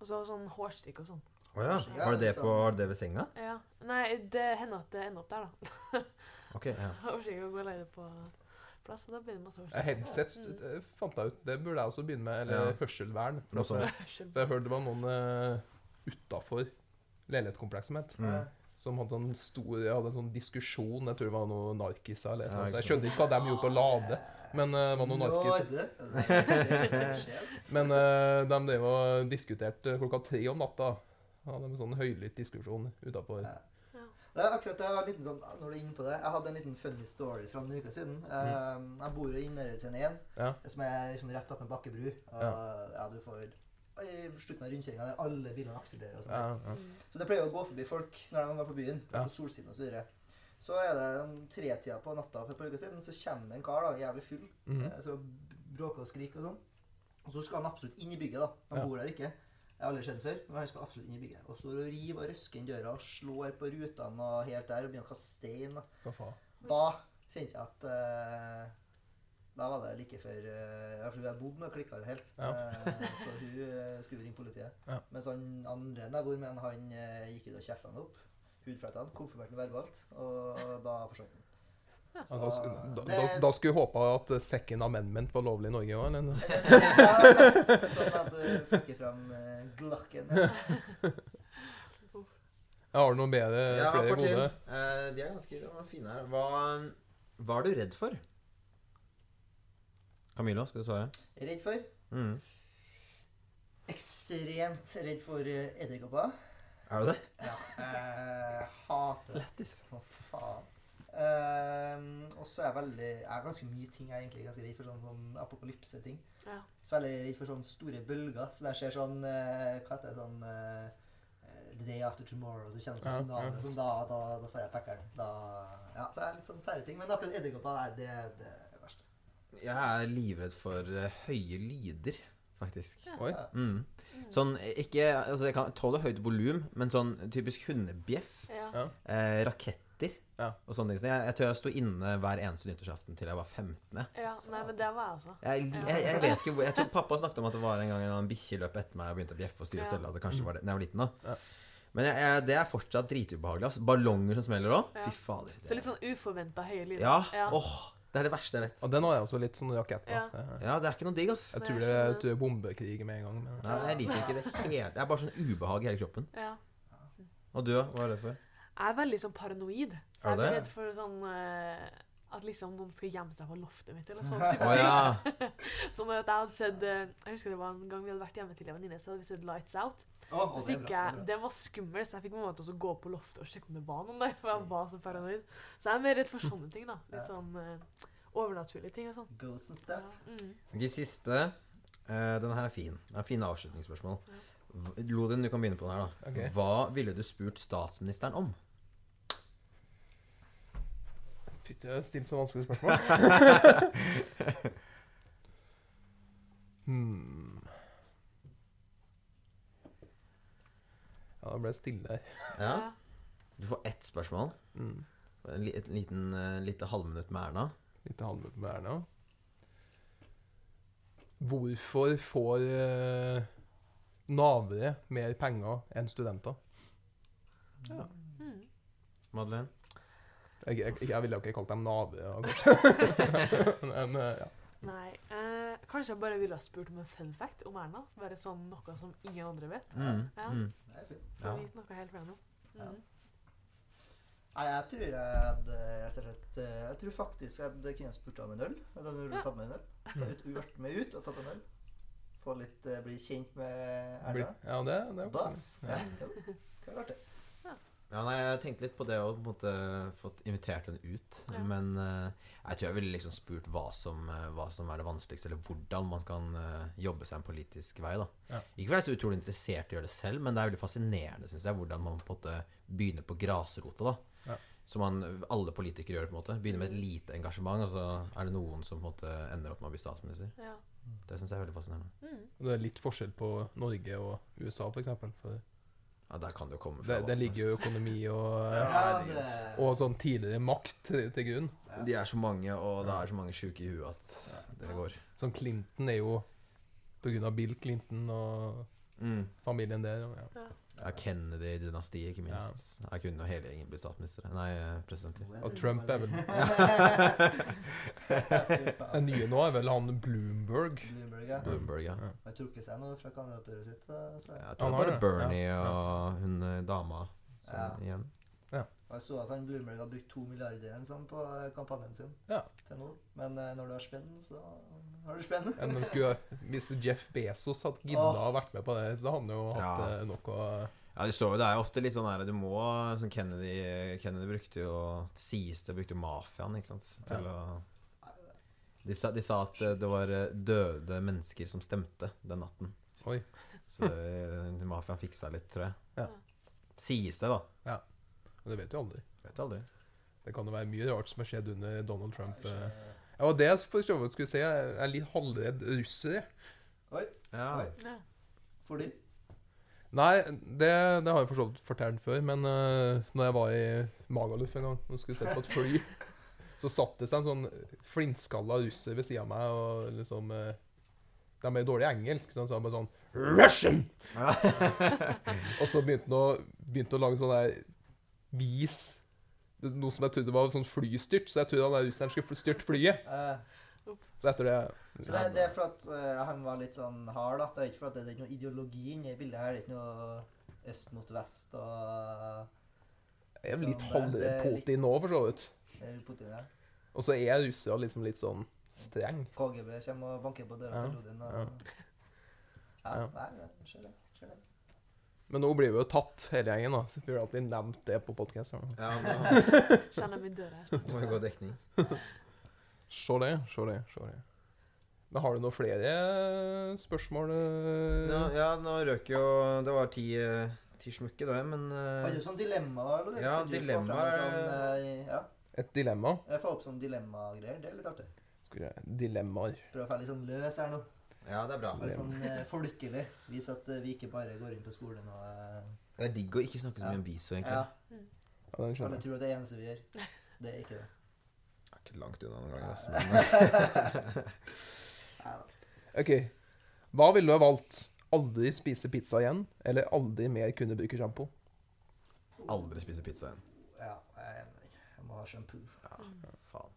Og så sånn hårstrikk og sånn. Å ja. Ja, Har du det, på, sånn. har du det ved senga? Ja. Nei, det hender at det ender opp der, da. Ok, ja. Orker ikke å gå alene på plass, og da blir det masse Eh, hårstrikk. Headset Mm. fant jeg ut. Det burde jeg også begynne med. Eller Ja. hørselvern. For eh, jeg hørte det var noen uh, utafor leilighetskomplekset mitt. Mm. Som hadde en stor hadde en sånn diskusjon. Jeg tror det var noe narkiser eller noe. Så eller Jeg skjønner ikke hva de gjorde på Lade. Men eh, det var noe narkiser. Men uh, de drev og diskuterte klokka tre om natta. Hadde en sånn høylytt diskusjon utafor. Ja. Det er akkurat det, jeg har en liten sånn, når du er inne på det, jeg hadde en liten funny story fra en uke siden. Mm. jeg bor i Nærøyscene 1, Ja. som er liksom rett opp med Bakkebru. Og ja. du får I slutten av rundkjøringa der alle bilene akselererer og sånt. Ja, ja. Mm. Så det pleier å gå forbi folk når de var på byen, Ja. på Solsiden osv. Så, videre. så er det en tretida på natta for et par uker siden, så kommer det en kar da, jævlig full. Mm eh, Så bråker og skriker og sånn. Og så skal han absolutt inn i bygget, da. Han Ja. bor der ikke. Jeg har aldri sett før, men han skal absolutt inn i bygget. Og så river og røsker inn døra og slår på rutene og helt der og begynner å kaste stein. Da, da kjente jeg at eh, Da var det like før Jeg tror jeg bodde med klikka jo helt. Ja. Eh, så hun eh, skulle ringe politiet. Ja. Mens han andre jeg bor med, han eh, gikk ut og kjefta han opp. han, Konfirmerte han verbalt. Og da forsvant han. Ja. Ja, da, da, da, da skulle jeg håpe at second amendment var lovlig i Norge òg, eller? Ja, sånn at du fikk fram glakken. Ja. Har du noe bedre, Ja, flere gode? Eh, de er ganske fine her. Hva, hva er du redd for? Camilo, skal du svare? Redd for? Mm. Ekstremt redd for eh, edderkopper. Er du det? Ja. Jeg hater det Lættis. som faen. Ehm, og så er jeg veldig Jeg er ganske mye ting jeg er egentlig ganske redd for. Sånn, sånn apokalypse-ting. Ja. Så veldig redd for sånne store bølger. Så der skjer sånn eh, Hva heter det sånn eh, The Day After Tomorrow, så kjenner det Ja, sånn tsunami. ja. Sånn, da, da, da får jeg packeren. Da, ja, så er det litt sånn sære ting. Men akkurat edderkopper er det, det. Jeg er livredd for uh, høye lyder, faktisk. Ja. Oi. Mm. Sånn, ikke, altså Jeg kan tåle høyt volum, men sånn typisk hundebjeff, Ja. Eh, raketter Ja. og sånne ting. Så Jeg, jeg tror jeg sto inne hver eneste nyttårsaften til jeg var 15. ja. Nei, men det var jeg også. Jeg, jeg, jeg vet ikke hvor Jeg tror pappa snakket om at det var en gang en bikkje løp etter meg og begynte å bjeffe og styre Ja. stelle. At det kanskje var det da jeg var liten da. Men jeg, jeg, det er fortsatt dritubehagelig. Altså. Ballonger som smeller òg. Ja. Fy fader. Så litt sånn uforventa høye lyder. Ja. Ja. Åh, det er det verste jeg vet. Og den har jeg også litt sånn rakett på. Ja. Ja, det er ikke noe digg, ass. Jeg tror det er er bombekrig med en gang. Men... Nei, jeg liker ikke det helt. Det er bare sånn ubehag i hele kroppen. Ja. Og du, da? Hva er det for? Jeg er veldig sånn paranoid. Så Er jeg er det? redd for sånn eh, At liksom noen skal gjemme seg på loftet mitt, eller sånn type ting. ja. Sånn at jeg hadde sett eh, Jeg husker det var en gang vi hadde vært hjemme til en venninne, så hadde vi sett Lights Out. Oh, Så det fikk jeg. Den var skummel, så jeg fikk mamma til å gå på loftet og sjekke om det var noen der. For jeg var så paranoid. Så jeg er mer redd for sånne ting, da. Litt sånn uh, overnaturlige ting og sånn. Ghosts and Ja. stuff. Mm. Ok, siste. Uh, denne her er fin. Det er fine avslutningsspørsmål. Ja. Lodin, du kan begynne på den her, da. Okay. Hva ville du spurt statsministeren om? Fytti, jeg har stilt så vanskelige spørsmål. hmm. Ja, det ble stille her. Ja. Du får ett spørsmål. Mm. En et liten, eh, lite halvminutt med Erna. Lite halvminutt med Erna. Hvorfor får uh, navere mer penger enn studenter? Mm. Madeleine? Jeg, jeg, jeg ville jo ikke kalt dem navere, kanskje. Men eh, ja. Nei. Eh, kanskje jeg bare ville ha spurt om en fun fact om Erna. Bare sånn noe som ingen andre vet. Mm. Ja. Mm. Det er fint. Ja. vite noe helt. Ja. Mm. Nei, jeg tror jeg hadde rett og slett eh, Jeg tror faktisk jeg hadde kunnet spurt om en øl. Jeg hadde Ja. tatt med en øl. Tatt ut, vært med ut og tatt en øl. Få litt eh, Bli kjent med Erna. ja, det, det er jo Bass. Ja. Ja. Kan være artig. Ja, nei, Jeg tenkte litt på det og på en måte fått invitert henne ut. Ja. Men uh, jeg tror jeg ville liksom spurt hva som, uh, hva som er det vanskeligste, eller hvordan man kan uh, jobbe seg en politisk vei. da. Ja. Ikke fordi jeg er så utrolig interessert i å gjøre det selv, men det er veldig fascinerende synes jeg, hvordan man på en måte begynner på grasrota. da. Ja. Som man, alle politikere gjør. på en måte. Begynner med et lite engasjement, og så er det noen som på en måte ender opp med å bli statsminister. Ja. Det syns jeg er veldig fascinerende. Mm. Det er litt forskjell på Norge og USA, f.eks. For, for Ja, Der kan det jo komme fra det, hva det ligger jo økonomi og, Ja, det det, og sånn tidligere makt til, til grunn. De er så mange, og det er så mange sjuke i huet at det går. Som Clinton er jo på grunn av Bill Clinton og Mm. familien der. Ja. Ja, Kennedy-dynastiet, ikke minst. Jeg kunne jo hele gjengen bli statsminister. Nei, eh, president. og Trump er vel Den nye nå er vel han Bloomberg. Bloomberg, ja. Bloomberg, ja. Ja. Har trukket seg noe fra kandidaturet sitt. Så. Jeg Han tror har bare det. Bernie Ja. og hun eh, dama som, Ja. igjen. Og Jeg så at han Bloomberg hadde brukt to milliarder sånn, på eh, kampanjen sin Ja. til nå. Men eh, når du har spenn, så har du spenn. Men skulle, hvis Jeff Bezos hadde gidda å vært med på det, så hadde han jo hatt Ja. nok noe Ja, du så jo, Det er jo ofte litt sånn her Du må sånn Kennedy Kennedy brukte jo sies det brukte mafiaen, ikke sant, til å de sa, de sa at eh, det var eh, døde mennesker som stemte den natten. Oi. Så eh, mafiaen fiksa litt, tror jeg. Ja. Sies det, da. Og det vet du aldri. Vet aldri. Det kan jo være mye rart som har skjedd under Donald Trump. eh. Ja, og det jeg for så vidt skulle si, jeg er litt halvredd russere. Oi, Ja. Oi. Fordi Nei, det, det har jeg for så vidt fortalt før, men uh, når jeg var i Magaluf en gang og skulle se på et fly, så satt det seg en sånn flintskalla russer ved sida av meg, og liksom uh, De er dårlig engelsk, så han sa bare sånn Russian! og så begynte han å, begynte å lage sånn der vis Noe som jeg trodde var sånn flystyrt, så jeg trodde han der russeren skulle styrte styrt flyet. Uh, Så etter det Så det, det er for at eh, han var litt sånn hard, da. Det er ikke for at det, er ikke noe ideologi inni i bildet her. Det er ikke noe øst mot vest og Jeg er litt Sånn, litt- halv-Putin nå, for så vidt. det Putin ja. Og så er russere liksom litt sånn streng. KGB kommer og banker på døra Ja, til Odin. Og, ja. ja. Ja. Nei, det skjer det. Det. Men nå blir vi jo tatt, hele gjengen. da. Så vi har alltid nevnt det på podkast. Ja, Kjenner vi dør her. må jo gå dekning. Se det, se det, se det. Men har du noen flere spørsmål? Nå, Ja, ja, nå røk jo Det var ti, eh, ti smukke, det, men Var Har du sånn dilemma? Lodin? Ja, få dilemma er- Sånn, eh, ja. Et dilemma? Jeg får opp sånn dilemmagreier. Det er litt artig. Skal vi Dilemmaer. Prøv å være litt sånn løs her nå. Ja, det er bra. Litt sånn eh, folkelig. Vise at eh, vi ikke bare går inn på skolen og eh, Det er digg å ikke snakke så mye om viso, egentlig. Ja. Ja, den Alle skjønner jeg. tror at det er det eneste vi gjør. Det er ikke det. Jeg er ikke langt unna noen ganger, Nei. altså, men. OK. Hva ville du ha valgt? Aldri spise pizza igjen, eller aldri mer kunne bruke sjampo? aldri spise pizza igjen. Ja, jeg er enig. Jeg må ha sjampo. Ja, Faen.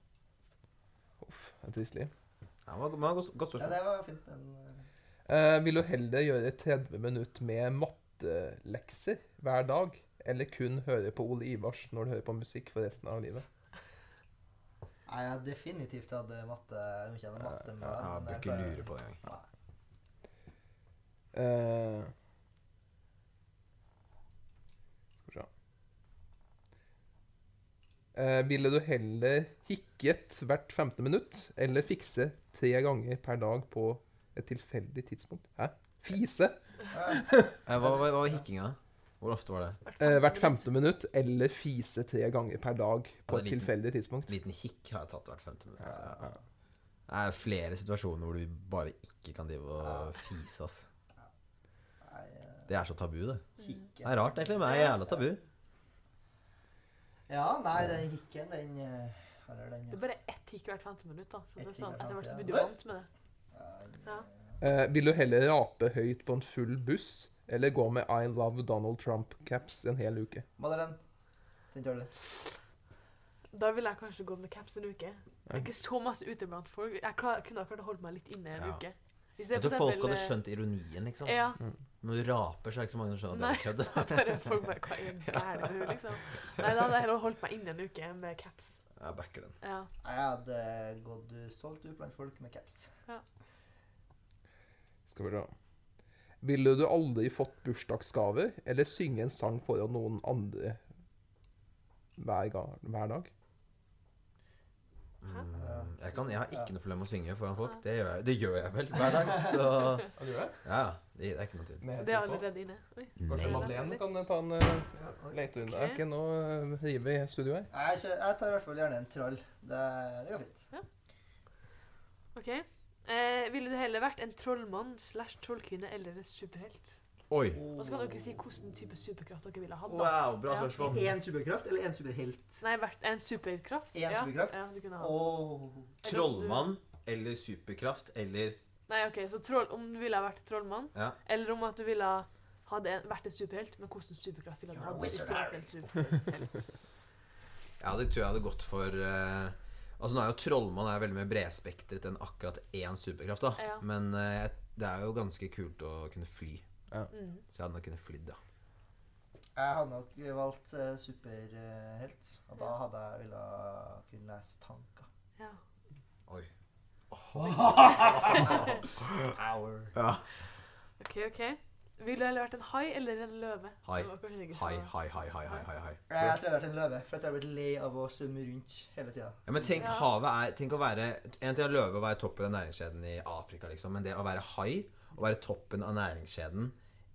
Uff, det er trist liv. Ja, det var, det var godt, godt Ja, det var fint. Den, eh, Eh, vil du heller gjøre 30 minutter med mattelekser hver dag, eller kun høre på Ole Ivars når du hører på musikk for resten av livet? Nei, jeg har definitivt hatt matte. Jeg kjenner matte med Ja, jeg bør ikke lure på det engang. Eh, skal vi se eh, Ville du heller hikket hvert femte minutt, eller fikse tre ganger per dag på et tilfeldig tidspunkt? Hæ? Fise? Eh, hva, hva, hva var hikkinga? Hvor ofte var det? Eh, hvert femte minutt, eller fise tre ganger per dag på Ja, et liten. tilfeldig tidspunkt? Liten hikk har jeg tatt hvert femte minutt. Ja, ja. Det er flere situasjoner hvor du bare ikke kan drive og fise. Eh, Det er så tabu, det. Det er rart, egentlig, men det er jævla tabu. Ja, nei, den hikken, den eh, Eller den Det er bare ett hikk hvert femte minutt, da. Så det er sånn, etter hvert så blir ja. du vant med det. ja, Ja. Eh, vil du heller rape høyt på en full buss, eller gå med I love Donald Trump-caps en hel uke? Madeleine, den tar du. Da ville jeg kanskje gått med caps en uke. Jeg er ikke så masse ute blant folk. Jeg klar, kunne ha klart å holde meg litt inne en Ja. uke. Hvis det Jeg tror folk hadde skjønt ironien, liksom. eh, Ja. Når du raper, så er det ikke så mange som skjønner at det er kødd. bare folk bare Hva er gærent du, liksom? Nei, da hadde jeg heller holdt meg inne en uke med caps. Jeg backer den. Ja. Jeg hadde gått solgt ut blant folk med caps. Skal vi se. Ville du aldri fått bursdagsgaver, eller synge en sang foran noen andre hver, hver dag? Mm, jeg, kan, jeg har ikke noe problem med å synge foran folk. Det gjør jeg, det gjør jeg vel hver dag. Så Ja, det? ja, er ikke noe tvil. Det er allerede inne. Oi. Kanskje Nei. Madeleine kan ta en uh, Ja, det leterunde? Er ikke nå uh, rive i studio her? Nei, Jeg, jeg tar i hvert fall gjerne en troll. Det, det går fint. OK. Eh, ville du heller vært en trollmann slash trollkvinne eller en superhelt? Oi. Og så kan dere si hvilken type superkraft dere ville hatt. Wow, bra Ja. En superkraft eller en superhelt? Nei, en superkraft. En superkraft? Ja, du kunne ha. Oh. Trollmann eller superkraft eller Nei, ok, så troll, om du ville ha vært trollmann, Ja. eller om at du ville ha hadde en, vært en superhelt, men hvilken superkraft ville du hatt? Ja, det tror jeg hadde gått for uh, Altså Nå er jo trollmann er veldig mer bredspektret enn akkurat én superkraft. da Ja. Men uh, det er jo ganske kult å kunne fly. Mm. Så jeg hadde nok kunnet flydd, ja. Jeg hadde nok valgt uh, superhelt. Og da hadde jeg ville kunne lese tanker. Ja. Oi. Power. Ja. OK, OK. Ville du heller vært en hai eller en løve? Hai. Hai, hai, hai, hai, hai, hai. Jeg tror jeg hadde vært en løve, for jeg har blitt lei av å svømme rundt hele tida. Ja, men tenk Ja. havet er Tenk å være En ting er løve å være toppen av næringskjeden i Afrika, liksom, men det å være hai Å være toppen av næringskjeden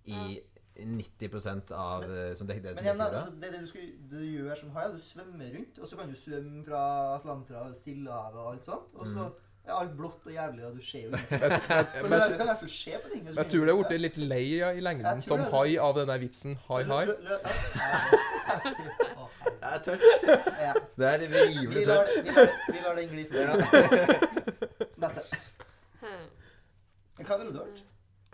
i 90% av eh, som det, det, Men som igjen, altså, det. det, du, skal, det du gjør som hai, er du svømmer rundt, og så kan du svømme fra Atlantera, Sildehavet og alt sånt. Og så er alt blått og jævlig, og du ser jo ingenting. Jeg, jeg, For men løve jeg, kan i hvert fall se på ting. jeg tror det er blitt litt lei ja, i lengden som det. hai av denne vitsen hai hai. Lø- lø- Å, Det er tørt. ja. Det er Vi rimelig tørt. vi, lar, vi lar den gli forbi. Neste. Hva ville du vært?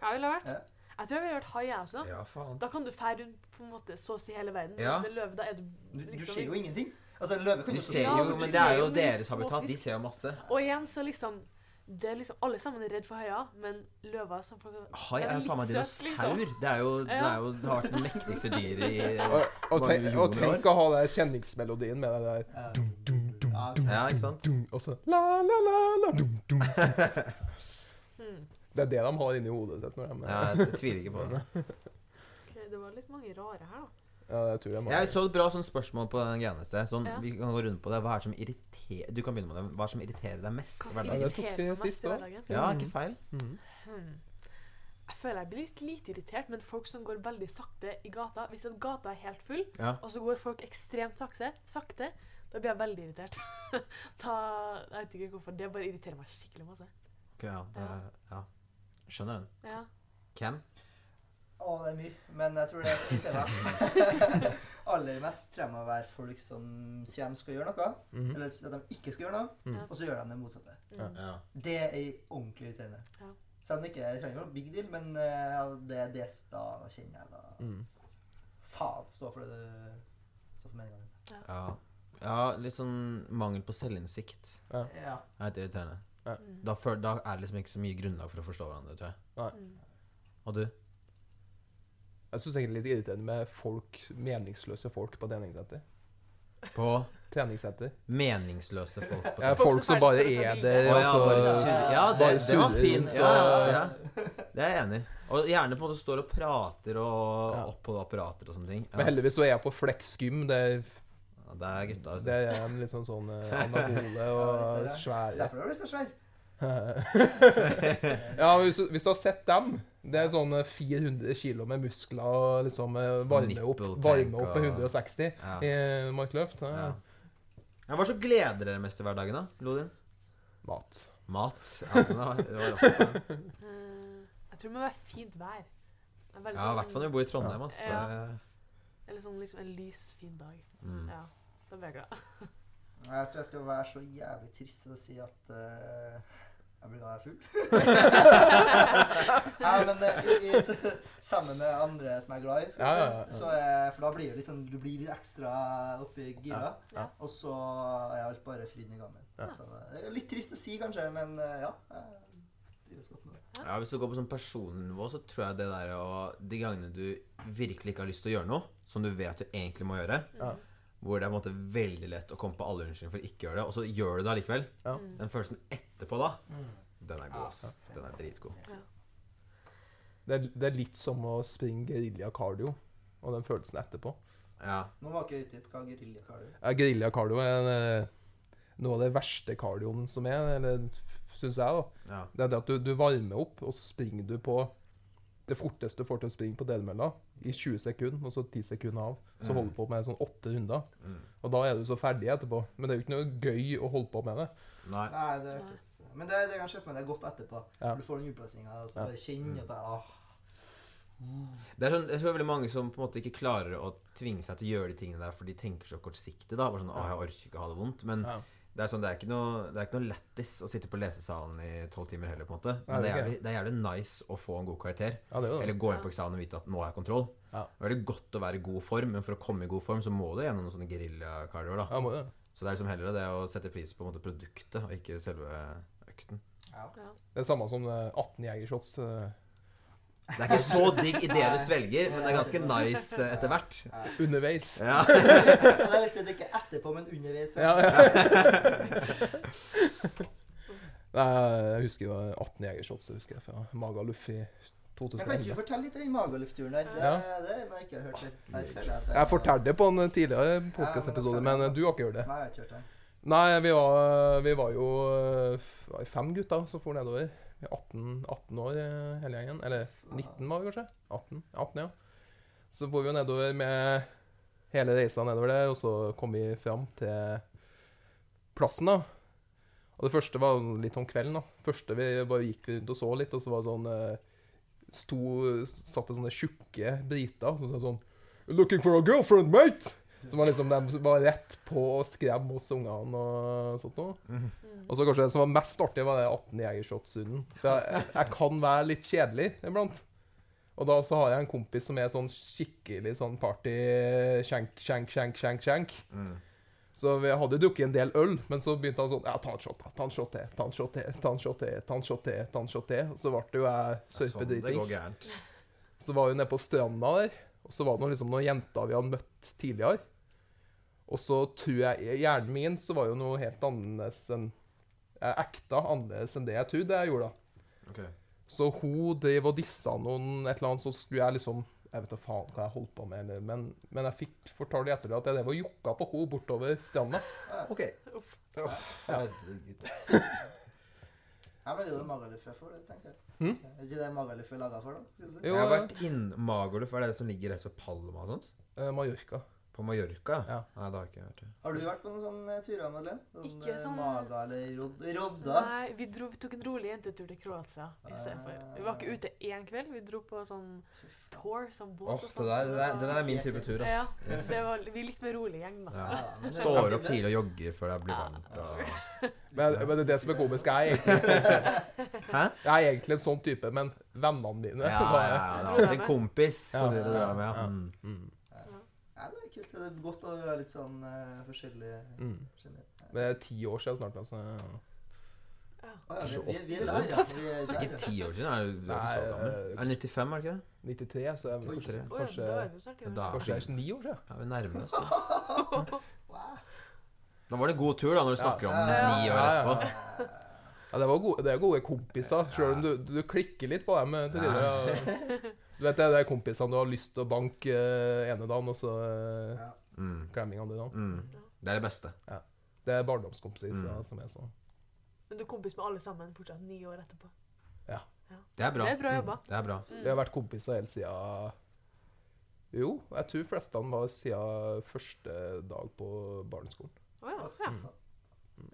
Hva ville jeg vært? Jeg tror jeg ville vært hai, jeg også. Ja, faen. Da kan du fære rundt på en måte så å si hele verden. Ja. Mens en løve, da er du Du, du liksom ser jo ingenting. Altså, en løve kan De jo ser Ja, jo, men det er jo deres habitat. De ser jo masse. Og igjen så liksom det er liksom Alle sammen er redd for haier, men løver som folk Hai er er jo faen meg dinosaur. liksom. Det er jo det, er jo, det har vært det mektigste dyret i Og, og, tenk, og tenk å ha den kjenningsmelodien med det der Ja. dum, dum, dum, dum, Ja, ikke sant? dum, Og så la, la, la, la, dum, dum. Det er det de har inni hodet sitt. Når de, Ja, jeg tviler ikke på det. Ok, Det var litt mange rare her, da. ja, jeg tror jeg, Jeg så et bra sånn spørsmål på den greia sted. Sånn, Ja. Vi kan gå rundt på det. Hva er det som irriterer Du kan begynne med det. Hva er det som irriterer deg mest i Hva som Ja, hverdagen? det tok vi mest sist i hverdagen? Ja, ikke feil. Mm. Hmm. Jeg føler jeg blir litt lite irritert, men folk som går veldig sakte i gata Hvis en gata er helt full, Ja. og så går folk ekstremt sakte, sakte da blir jeg veldig irritert. da, Jeg vet ikke hvorfor. Det bare irriterer meg skikkelig masse. Ok, ja, det, ja. Skjønner den. Ja. Hvem? Å, det er mye. Men jeg tror det meg. Aller mest tror jeg må være folk som sier de skal gjøre noe, Mhm. eller at de ikke skal gjøre noe, Mm. og så gjør de det motsatte. Mm. Ja. Det er ordentlig irriterende. Ja. Selv om det ikke trenger noe big deal, men eh, det er det da kjenner jeg da Mm. Faen, stå for det du står for meninga di. Ja. ja, litt sånn mangel på selvinnsikt Ja. er litt irriterende. Mm. Da, for, da er det liksom ikke så mye grunnlag for å forstå hverandre, tror jeg. Mm. Og du? Jeg syns egentlig det er litt irriterende med folk, meningsløse folk på treningssenter. På Treningssenter. meningsløse folk på Ja, folk som bare er der, og så surre. ja det, det var fint. Ja, ja, ja. Det er jeg enig i. Og gjerne på en måte står og prater og oppholder oppå apparater og sånne ting. Men heldigvis så er jeg på Flex-gym. Det, er- Ja, det er gutta. det Altså. er en litt sånn sånn eh, anabole og Ja, det er svære Derfor har du blitt så svær. ja, hvis, hvis du har sett dem Det er sånn eh, 400 kilo med muskler og liksom eh, varme opp, varme opp med og- 160 Ja. i markløft. Ja. Ja. Ja, hva så gleder dere mest i hverdagen, da? Lodin? Mat. Mat? Ja, det var, det var også, Eh, jeg tror det må være fint vær. Det er ja, i hvert fall når vi bor i Trondheim. Altså. Ja. Det, Eller sånn liksom en lys, fin dag. mm. Ja, da blir jeg glad. Jeg tror jeg skal være så jævlig trist og si at uh, jeg blir glad jeg er full. Nei, men eh, i, i, sammen med andre som jeg er glad i, Ja, ja, ja. Så, eh, for da blir det litt sånn, du blir litt ekstra oppi gira. Ja, ja. Og så er alt bare fryd i gangen. Ja. Så det er litt trist å si, kanskje, men eh, ja. Ja, Hvis du går på sånn personnivå, så tror jeg det der å De gangene du virkelig ikke har lyst til å gjøre noe, som du vet du egentlig må gjøre, Ja. Hvor det er på en måte veldig lett å komme på alle unnskyldninger for å ikke gjøre det, og så gjør du det allikevel, Ja. Mm. den følelsen etterpå da, Mm. den er god. ass. Den er dritgod. Det er, det er litt som å springe gerilja cardio og den følelsen etterpå. Ja. Nå var ikke utdyp hva gerilja cardio er. Ja, Gerilja cardio er eh, noe av det verste cardioen som er, eller syns jeg, da. ja. Det er det at du, du varmer opp, og så springer du på det forteste du får til å springe på delmølla i 20 sekunder, og så 10 sekunder av. Så Mm. holder du på med sånn åtte runder. Mm. Og da er du så ferdig etterpå. Men det er jo ikke noe gøy å holde på med det. Nei. Nei, det hørtes Men det, det kan skje for meg det er godt etterpå. Ja. Du får den utplassinga, og så Ja. bare kjenner på ah. Det er sånn, jeg tror det er veldig mange som på en måte ikke klarer å tvinge seg til å gjøre de tingene der, for de tenker så kortsiktig. da, bare sånn, ah, jeg orker ikke ha det vondt, Men Ja. Det er sånn, det er ikke noe, det er ikke noe lættis å sitte på lesesalen i tolv timer heller. på en måte. Men det er, det er jævlig, det er jævlig nice å få en god karakter. Ja, det er det. Eller gå inn på eksamen og vite at nå har jeg kontroll. Ja. Det er veldig godt å være i god form, men for å komme i god form så må du gjennom noen sånne geriljakardioer. da. Ja. Så det er liksom heller det å sette pris på en måte, produktet, og ikke selve økten. Ja. Det er samme som eh, 18 jegershots. eh, Det er ikke så digg idet du svelger, men det er ganske nice eh, etter hvert. underveis. Ja. Det er sånn ikke etterpå, men underveis. Ja, ja. Nei, jeg husker jo 18 jegershots jeg husker jeg fra Magaluf i Men kan ikke du fortelle litt om magalufturen der? Det, Ja. det noe jeg ikke hørt. litt. Jeg Jeg fortalte det på en tidligere Ja, podkastepisode, men men eh, du har ikke hørt det. Nei, jeg har ikke hørt det. Nei, vi var, vi var jo eh, var fem gutter som for nedover. Vi er 18, 18 år eh, hele gjengen. Eller 19 var vi kanskje? 18, 18 ja. Så for vi jo nedover med hele reisa nedover der, og så kom vi fram til plassen, da. Og det første var litt om kvelden, da. første vi bare gikk rundt og så litt, og så var det sånn eh, sto, Satt det sånne tjukke briter som sa sånn Looking for a girlfriend, mate! Som var liksom de som var rett på å skremme hos ungene og sånt noe. Mm. Og så kanskje det som var mest artig, var det 18 jegershots-runden. For jeg, jeg kan være litt kjedelig iblant. Og da så har jeg en kompis som er sånn skikkelig sånn party skjenk, skjenk, skjenk, skjenk. Mm. Så vi hadde drukket en del øl, men så begynte han sånn Ja, ta en shot, da. Ta en shot til. Ta en shot til. Ta en shot til. Ta en shot til. Ta en shot til. Og så ble det jo jeg sørpedritings. Sånn Så var vi nede på stranda der, og så var det noen, liksom noen jenter vi hadde møtt tidligere. Og så tror jeg i hjernen min så var jo noe helt annerledes enn Jeg ekta annerledes enn det jeg trodde jeg gjorde. da. Ok. Så hun drev og dissa noen et eller annet, så skulle jeg liksom Jeg vet da faen hva jeg holdt på med, eller, men, men jeg fikk fortalt etter det at jeg drev og jokka på henne bortover stranda. Ok. Herregud. Ja, men det er jo Magaluf jeg får, det, tenker jeg. Hm? Er ikke det Magaluf er laga for, da? Jo, Jeg har vært inn Magaluf, er det det som ligger rett ved Palma og sånt? eh, Mallorca. På Mallorca? Ja. Nei, det har ikke jeg vært. Har du vært på noen sånne turer, Madeleine? Sånn, Ikke eh, sånn- Maga eller Rod Rodda? Nei, vi, dro, vi tok en rolig jentetur til Kroatia istedenfor. Vi var ikke ute én kveld, vi dro på sånn tour, sånn båt Åh, det der, det der, det der er min type tur, Ja, ass. Yes. det var vi er litt mer rolig gjeng, da. Ja. Ja, det Står opp tidlig og jogger før det blir varmt. Og... Men, men det er det som er komisk. Jeg er egentlig en sånn type. Hæ? Jeg er egentlig en sånn type, men vennene dine Ja, ja, ja. Det en kompis Ja. som det og drar med. Ja. Ja. Mm. Det er kult. Det er godt å være litt sånn uh, forskjellig. mm. Men det er ti år siden snart, altså. Ja, vi, vi, vi er der, ja. Vi er der, ikke ti år siden. Er du, du er ikke så gammel? eh, Er det 95, er det ikke det? 93, så er vi det kanskje, kanskje, kanskje det er ni år siden. Ja, vi nærmer oss det. Da var det god tur, da, når du snakker om ni år etterpå. ja. Det, var gode, det er gode kompiser, selv om du, du klikker litt på dem eh, til tider. ja. Du vet det, det er kompisene du har lyst til å banke eh, ene dagen, og så eh, Ja. Mm. klemming andre dagen. Mm. Det er det beste. Det er barndomskompiser Mm. som er sånn. Men du er kompis med alle sammen fortsatt ni år etterpå. Det er bra. Det er bra jobba. Det er bra. Vi har vært kompiser helt siden Jo, jeg tror fleste var siden første dag på barneskolen. Oh, ja. Altså, ja.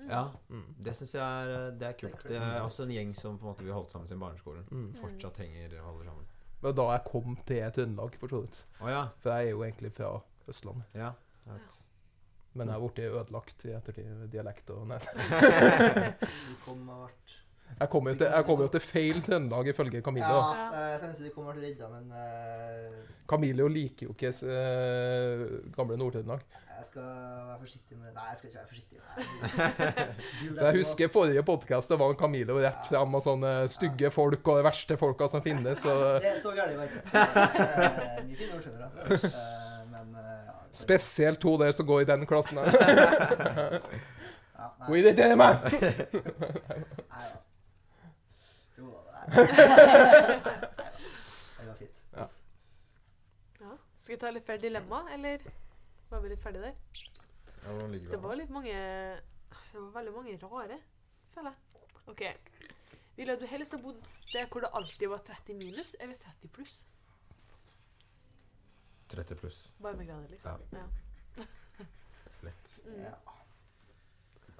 Ja, Mm. det syns jeg er, det er kult. Det er også en gjeng som på en måte vi holdt sammen siden barneskolen. Mm. Fortsatt henger og holder sammen. Det var da jeg kom til Trøndelag, for så vidt. Oh, ja. For jeg er jo egentlig fra Østlandet. ja. Men jeg har blitt ødelagt i ettertid, dialekt og nei. Du kom og vært Jeg kommer jo til, jeg kommer jo til feil Trøndelag ifølge Camillo. Ja, da. jeg tenkte de kommer til ble redda, men eh, Camillo liker jo ikke eh, gamle Nord-Trøndelag. jeg skal være forsiktig med Nei, jeg skal ikke være forsiktig. Nei. Jeg husker forrige podkast, det var Camillo rett fram og sånne stygge folk og de verste folka som finnes. Og Det er så gærent, vet. Eh, Mye fine ord, skjønner du. Eh, Men eh, ja, det- spesielt to der som går i den klassen. her. ja, Hun nei, irriterer meg! nei, ja. Jo da. nei. Det var fint. Ja. ja. Skal vi ta litt flere dilemma, eller? Var vi litt ferdig der? Ja, Det var litt mange Det var veldig mange rare, føler jeg. OK. Ville du helst ha bodd et sted hvor det alltid var 30 minus, eller 30 pluss? 30 pluss. Varmegrader, liksom. Ja. Lett. Mm. Ja.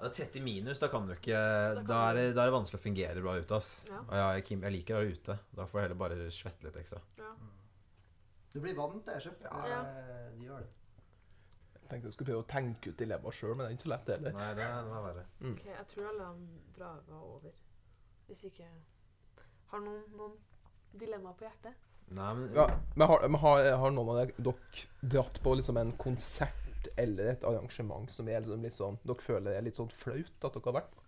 Ja, 30 minus, da kan du ikke Da, Da er det, da er det vanskelig å fungere bra ute, ass. Ja. Og jeg, Kim, jeg liker å være ute. Da får jeg heller bare svette litt ekstra. ja. Du blir vant til det. Ja. Eh, Du gjør det. Jeg tenkte du skulle prøve å tenke ut dilemmaet sjøl, men det er ikke så lett, heller. Nei, det, det er verre. OK, jeg tror alle vraga var over. Hvis ikke Har noen, noen dilemmaer på hjertet? Nei, men Ja, men har, men har, har noen av dere dratt på liksom en konsert eller et arrangement som er liksom litt sånn Dere føler er litt sånn flaut at dere har vært på?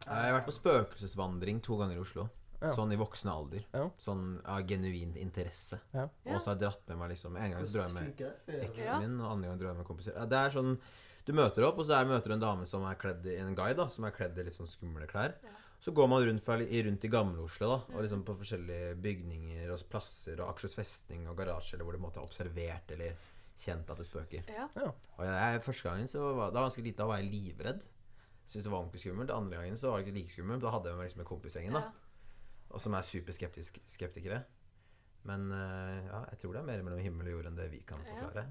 Jeg har vært på spøkelsesvandring to ganger i Oslo. Ja. Sånn i voksen alder. Ja. Sånn av genuin interesse. Ja. Og så har jeg dratt med meg liksom En gang dro jeg med eksen min, og andre gang dro jeg med kompiser. Det er sånn Du møter opp, og så er, møter du en dame som er kledd i en guide, da, som er kledd i litt sånn skumle klær. Ja. Så går man rundt, rundt i Gamle-Oslo, da, og liksom på forskjellige bygninger og plasser og Akershus festning og garasje, eller hvor du måtte ha observert eller kjent at det spøker. Ja. Og jeg, Første gangen så var da var jeg ganske lite, da var jeg livredd. Syntes det var ordentlig skummelt. Andre gangen så var det ikke like skummelt. Da hadde jeg meg liksom med kompisgjengen, da. ja. Og som er superskeptikere. Men eh, ja, jeg tror det er mer mellom himmel og jord enn det vi kan forklare.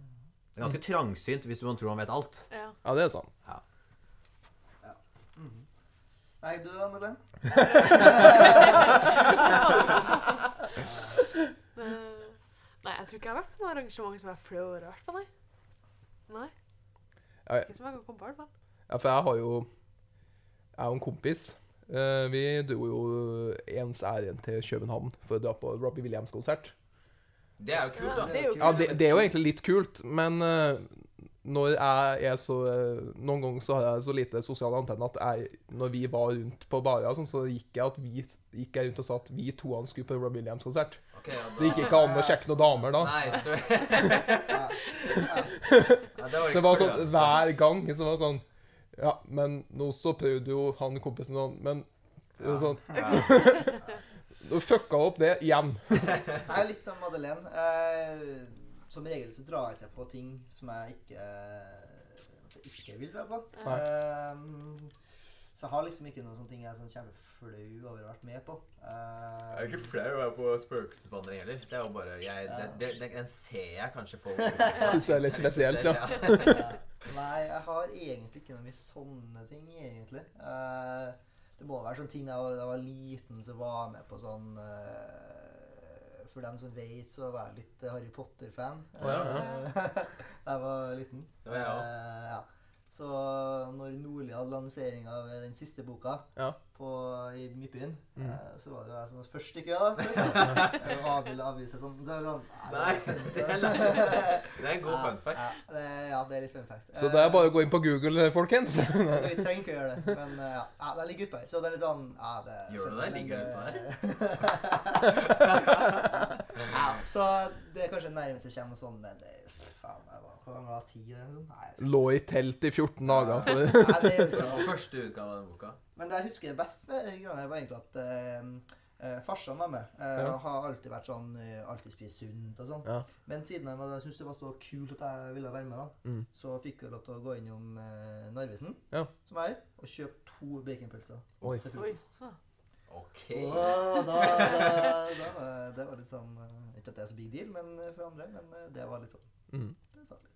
Det er ganske trangsynt hvis man tror man vet alt. ja. Ja, det er sånn. Mhm. Nei, du da, Madeleine? Jeg tror ikke jeg har vært på noe arrangement som jeg er flau over å ha vært på, nei. Nei. Jeg, Ikke som jeg kan komme på, i hvert fall. Ja, for jeg har jo Jeg og en kompis uh, Vi dro jo ens ærend til København for å dra på Robbie Williams-konsert. Det er jo kult, Ja, da. det er jo Ja, det, det er jo egentlig litt kult, men eh, når jeg er så eh, Noen ganger så har jeg så lite sosiale antenner at jeg, når vi var rundt på barer, sånn, så gikk jeg, at vi, gikk jeg rundt og sa at vi to skulle på Rob Williams-konsert. Okay, ja, Det gikk ikke an å sjekke noen damer da. Nei, så Ja. ja, det var Så det var sånn hver gang så var det sånn Ja, men nå så prøvde jo han kompisen sånn, men det var sånn Nå fucka opp det igjen. Jeg er litt som Madeleine. Eh, som regel så drar jeg til på ting som jeg ikke, ikke vil dra på. Eh, så jeg har liksom ikke noen sånne ting jeg er sånn kjempeflau over å ha vært med på. Eh, Jeg er ikke flau over å være på spøkelsesvandring heller. Det er jo bare jeg, det, det, det, Den ser jeg kanskje folk Synes det er litt spesielt, ja. Ja. Nei, jeg har egentlig ikke noe mye sånne ting, egentlig. Uh, det må være sånne ting da jeg var, jeg var liten, så var jeg med på sånn eh, For dem som vet, så var jeg litt eh, Harry Potter-fan oh, ja, ja. da jeg var liten. Ja, jeg. Eh, ja. Så når Nordli hadde lansering av den siste boka Ja. på, i Midtbyen, Mm. eh, så var det jo jeg som var først i køa, da. Ville avvise sånn. Så er det sånn Nei, det er det Det er en god ja, fun fact. Ja, det, ja, det er litt fun fact. Så det er bare å gå inn på Google, folkens. Eh, Vi trenger ikke å gjøre det, men eh, ja, ja, det ligger utpå her. Så det er litt sånn ja, det Gjør du det? men Ligger det ja, så det er kanskje nærmest jeg kommer noe sånn, men det faen, hvor gammel var ti år eller noe sånt? Nei, jeg husker Lå i telt i 14 dager. For. Nei, det er ikke var første utgave av den boka. Men det jeg husker best de greiene var egentlig at eh, eh, farsan var med. Eh, Ja. Har alltid vært sånn eh, Alltid spist sunt og sånn. Ja. Men siden jeg, var- jeg syntes det var så kult at jeg ville være med, da, Mm. så fikk jeg lov til å gå innom eh, Narvesen, Ja. som er her, og kjøpe to baconpølser Oi. til Oi. frokost. Ok. Og da, da, da, da, var- det var litt sånn eh, Ikke at det er så big deal men, eh, for andre, men eh, det var litt sånn Mm. det sa litt.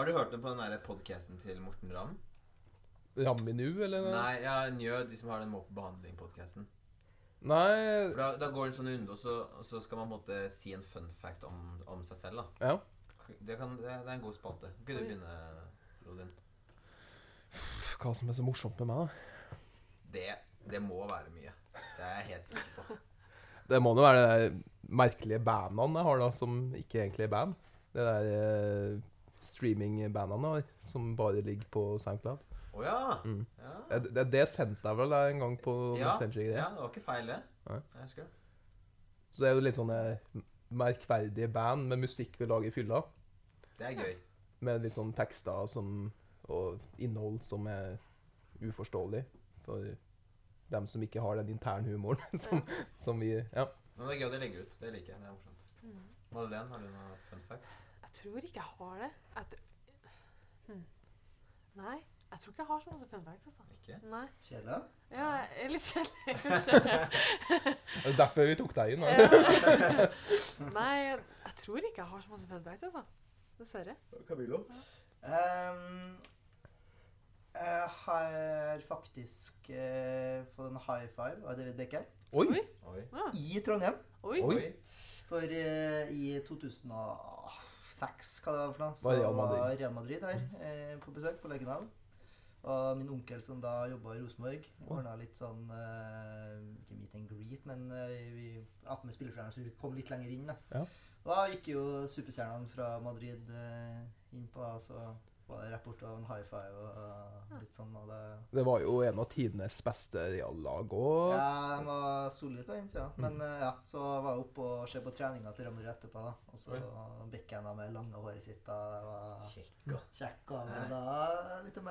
Har du hørt noe på den der podcasten til Morten Ramm? Ramminu, eller? Nei, ja, Njø, de som har den Må på behandling-podkasten. Nei For da, da går det en sånn runde, og så, og så skal man på en måte si en fun fact om, om seg selv. da. Ja. Det, kan, det, det er en god spalte. Kan du begynne, Lodin? Hva som er så morsomt med meg, da? Det, det må være mye. Det er jeg helt sikker på. Det må nå være de merkelige bandene jeg har, da, som ikke egentlig er band. Det der eh, streaming-bandene som bare ligger på SoundCloud. Å ja. Mm. Ja. Det, det, det sendte jeg vel en gang på Ja, Messenger. ja, det var ikke feil, det. Nei. Jeg husker det. Så det er jo litt sånne merkverdige band med musikk vi lager i fylla. Det er gøy. Med litt sånn tekster som, og innhold som er uforståelig for dem som ikke har den internhumoren som, som vi Ja. Men det er gøy å legge ut. Det liker jeg. Det er morsomt. Mm. Madeleine, har du noe fun fact? Jeg tror ikke jeg har det. Jeg hm. Nei, jeg tror ikke jeg har så masse fun facts. Altså. Ikke? Nei. Kjedelig? Ja, jeg er litt kjedelig, kanskje. Det er derfor vi tok deg inn. Nei, jeg tror ikke jeg har så masse fun facts, altså. Dessverre. Camillo? Um, jeg har faktisk uh, fått en high five av David Becker. Oi! Oi. Oi. I Trondheim. Oi. Oi. For uh, i 2006, hva det var for noe, så Real Madrid. var Real Madrid her eh, på besøk på Lerkendal. Og min onkel som da jobba i Rosenborg, ordna litt sånn eh, Ikke meet and greet, men eh, vi ja, med spillerforeningen, så vi kom litt lenger inn. da. Ja. Og da gikk jo superstjernene fra Madrid eh, innpå, da, så var det rapport og en high five og litt sånn. og det... Det var jo en av tidenes beste reallag òg. Ja, de var solide på den tida. Men mm. ja, så var jeg oppe og se på treninga til Real etterpå. da. Og så Beckham da med lange håret sitt. da, Det var Kjekk, da. og men da litt av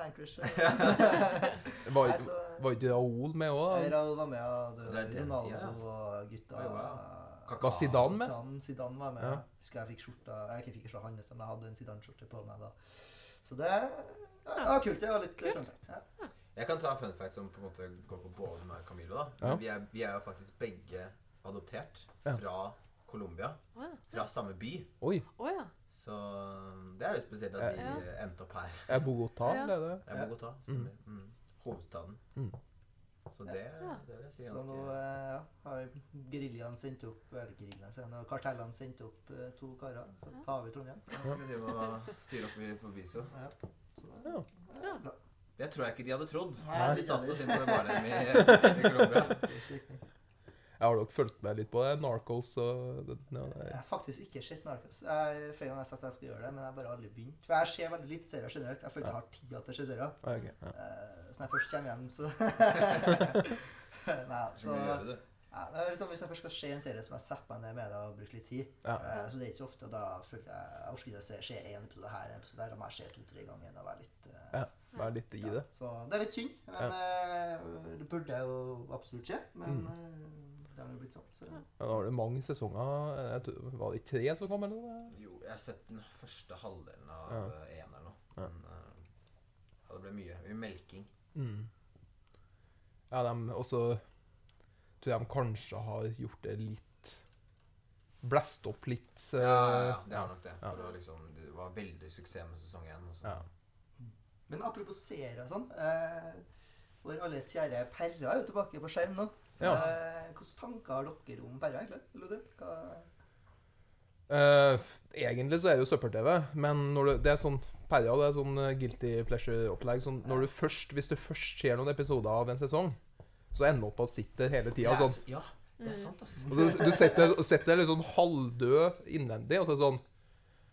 Var, Nei, så- var ikke Raoul med òg? Raoul var med, og det var Ronaldo ja. og gutta. Oi, wow. Var Zidane med? Zidane, Zidane var med. Ja. Husker jeg fikk skjorta Jeg ikke fikk skjorta hans, men jeg hadde en Zidane-skjorte på meg da. Så det ja, var kult. Det var litt Kult. fun fact. Ja. Jeg kan ta fun fact som på en måte går på både meg og Camilo. da. Ja. Vi, er, vi er jo faktisk begge adoptert Ja. fra Colombia. Fra samme by. Oi! Å. Så det er litt spesielt at vi Ja. endte opp her. Er Bogotá, Ja. det er det? Det er Bogotá. mm. Mm. Hovedstaden. Mm. Så det, Ja. det vil jeg si Så nå ganske eh, ja, har geriljaen sendt opp Eller grillene, sier jeg kartellene sendt opp eh, to karer. Så tar vi Trondheim. Ja, så skal de må styre opp på Biso. Ja. Så det, Ja. det tror jeg ikke de hadde trodd. Nei, de satt oss inn på det barnehjemmet i, i Colombia. Det er slik. Jeg har dere fulgt med litt på det? Narcos og det, ja, det, Jeg har faktisk ikke sett Narcos. Jeg, flere ganger har jeg sagt at jeg skal gjøre det, men jeg har bare aldri begynt. For jeg ser veldig lite serier generelt. Jeg føler jeg har tida til å se serier. Okay, ok, ja. uh, Så når jeg først kommer hjem, så Nei, Så ja, det er liksom, Hvis jeg først skal se en serie som jeg setter meg ned med det og bruker litt tid Ja. uh, Så det er ikke så ofte. og Da føler jeg jeg orker ikke å se, se en episode her en episode der. Da må jeg se to-tre ganger og være litt uh, Ja, være litt i det. Så det er litt synd. Men uh, det burde jo absolutt skje. Men Mm. Eh, det har jo blitt sagt. Så. Ja. Ja, Da har du mange sesonger. Jeg tror- Var det ikke tre som kom, eller? Jo, jeg har sett den første halvdelen av Ja. ja. eneren nå. Ja. Men eh, ja, det ble mye. Mye melking. Mm. Ja, de også tror jeg de kanskje har gjort det litt Blæst opp litt. eh, Ja, ja, ja, det har nok det. Ja. For var, liksom, det var veldig suksess med sesong én. Ja. Men apropos serier og sånn. Eh, vår alles kjære Perra er jo tilbake på skjerm nå. Ja. Eh, hvilke tanker har dere om Perra, egentlig? Lode? Hva... Uh, egentlig så er det jo søppel-TV, men når du, det er sånn Perja, det er sånn eh, guilty pleasure-opplegg. Sånn, når du først, hvis du først ser noen episoder av en sesong, så ender du opp og sitter hele tida sånn. Ja, det Mm. er sant, ass. Og så du setter, og setter litt sånn halvdød innvendig, og så er det sånn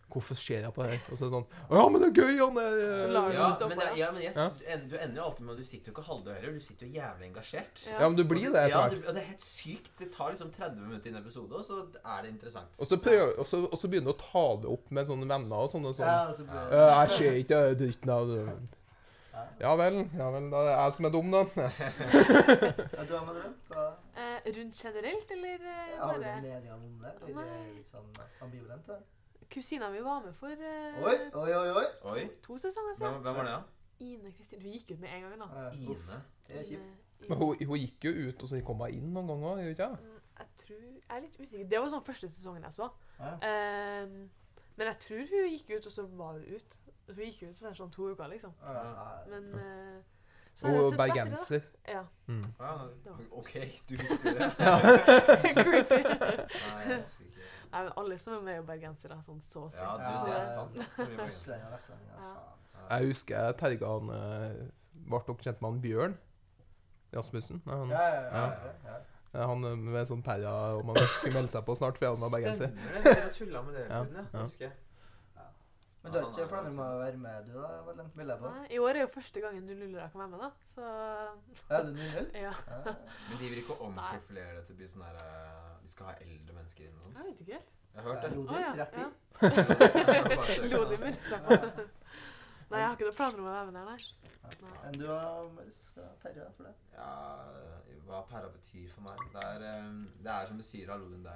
Hvorfor ser jeg på det? Og så er det sånn ja, men det er gøy, han er du Ja, men, ja. men jeg, du ender- jo alltid med du sitter jo ikke halvdød heller. Du sitter jo jævlig engasjert. Ja, men du blir det Ja, og det er helt sykt. Det tar liksom 30 minutter i en episode, og så er det interessant. Og så, prøver, og, så, og så begynner du å ta det opp med sånne venner og sånne sånn Ja, så blir- «Øh, Jeg ser ikke dritten av det. Ja vel, ja vel, da er det jeg som er dum, da. Ja, du har med det? Eh, rundt generelt, eller Ja, Har du bare en mening om det? Eller er litt sånn ambivalent? da? Kusina mi var med for eh, Oi, oi, oi! oi. Oi, to sesonger hvem, siden. hvem var det, da? Ine Kristin. Hun gikk ut med en gang, da. Eh, uff, Ine. Det er kjipt. Ine- Men hun, hun gikk jo ut, og så kom hun inn noen ganger, gjør hun ikke? Mm, Jeg tror Jeg er litt usikker. Det var sånn første sesongen jeg så. Ja. Ehm, men jeg tror hun gikk ut, og så var hun ut. Hun gikk ut for sånn to uker, liksom. Ja, ja. Men eh, Og bergenser. Ja. Mm. Ja, OK, du husker det? Creepy. Nei, jeg husker. Nei, men alle som er med, er bergensere. Sånn så å si. Ja, Ja, det er ja. sant. Ja. Jeg husker jeg terga han eh, Ble dere kjent med han Bjørn Rasmussen? Han, Ja, ja, ja. ja, ja. han eh, med sånn perra om han skulle melde seg på snart, for han var bergenser. Stemmer det. Dere tulla med det, Ja, ja. Husker jeg. Men du har ikke planer om å være med, du da? Valen? vil jeg på? Nei, I år er jo første gangen du luller kan være med, da. Så Ja, du 0-0? ja. Ja. Men de vil ikke omprofilere det til å bli sånn her eh, De skal ha eldre mennesker inn og Jeg vet ikke helt. Jeg har hørt det. Ja, rett i. ja. Nei, jeg har ikke noen planer om å være med der, nei. nei. Enn du har Marius? Skal perre for det? Ja, hva pæra betyr for meg Det er, eh, det er som du sier, Alodin, det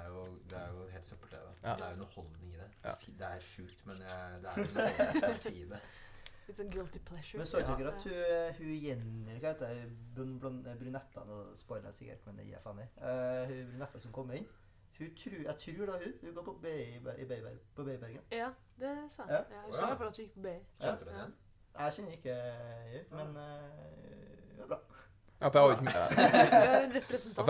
det er jo helt søppel-TV. Ja. Det er jo underholdning i det. Ja. Det er sjukt, men jeg, det er underholdning i det. Litt sånn guilty pleasure. Men så Ja. dere at hun, hun Jenny Hva heter hun? Brunetta? Nå spoiler jeg sikkert, men det gir jeg faen i. Uh, hun brunetta som kom inn. Hun tror, jeg tror da hun Hun går på BI-Bergen. Beiberg- på Beibergen. Ja, det sa Ja. jeg. Jeg sa ja. for at hun gikk på BI. Kjente du den Ja. igjen? Jeg kjenner ikke hun, men uh, hun er bra. Ja, for jeg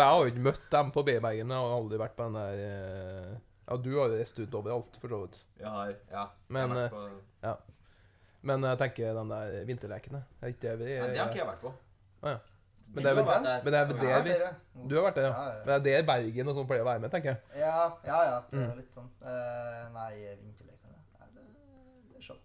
har jo ikke, møtt dem på B-Bergen. Jeg har aldri vært på den der eh, Ja, du har jo reist ut overalt, for så vidt. Jeg har Ja. Men, jeg har vært på, Men jeg tenker den der vinterlekene er ikke det vi ja, det har ikke jeg vært på. Ah, ja. Men det er vel- der. men det er vel det vi- Du har vært det, ja? Men det er Bergen og sånn pleier å være med, tenker jeg. Ja, ja, ja. Det er Mm. litt sånn Uh, Nei, vinterlekene. Det, det er show.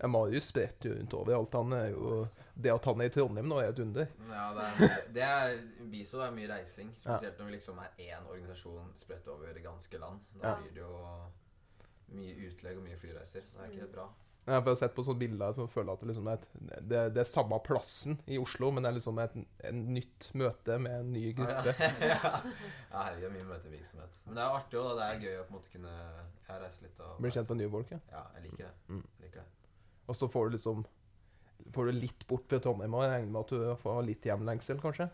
Ja, Marius spretter jo rundt overalt. Han er jo Det at han er i Trondheim nå, er et under. Ja, det er, det er Biso er mye reising. Spesielt når vi liksom er én organisasjon spredt over det ganske land. Da blir det jo mye utlegg og mye flyreiser. Så det er ikke helt bra. Jeg har bare sett på sånne bilder som føler at det, liksom er et, det, det er samme plassen i Oslo, men det er liksom et, en nytt møte med en ny gruppe. ja, ja herregud, det er mye møtevirksomhet. Men det er artig òg. Det er gøy å på en måte kunne Jeg reiser litt og Blir kjent med nye folk. Ja. Ja, jeg liker det. Mm. Liker det. Og så får du liksom Får du litt bort fra Trondheim og regner med at du får litt hjemlengsel, kanskje?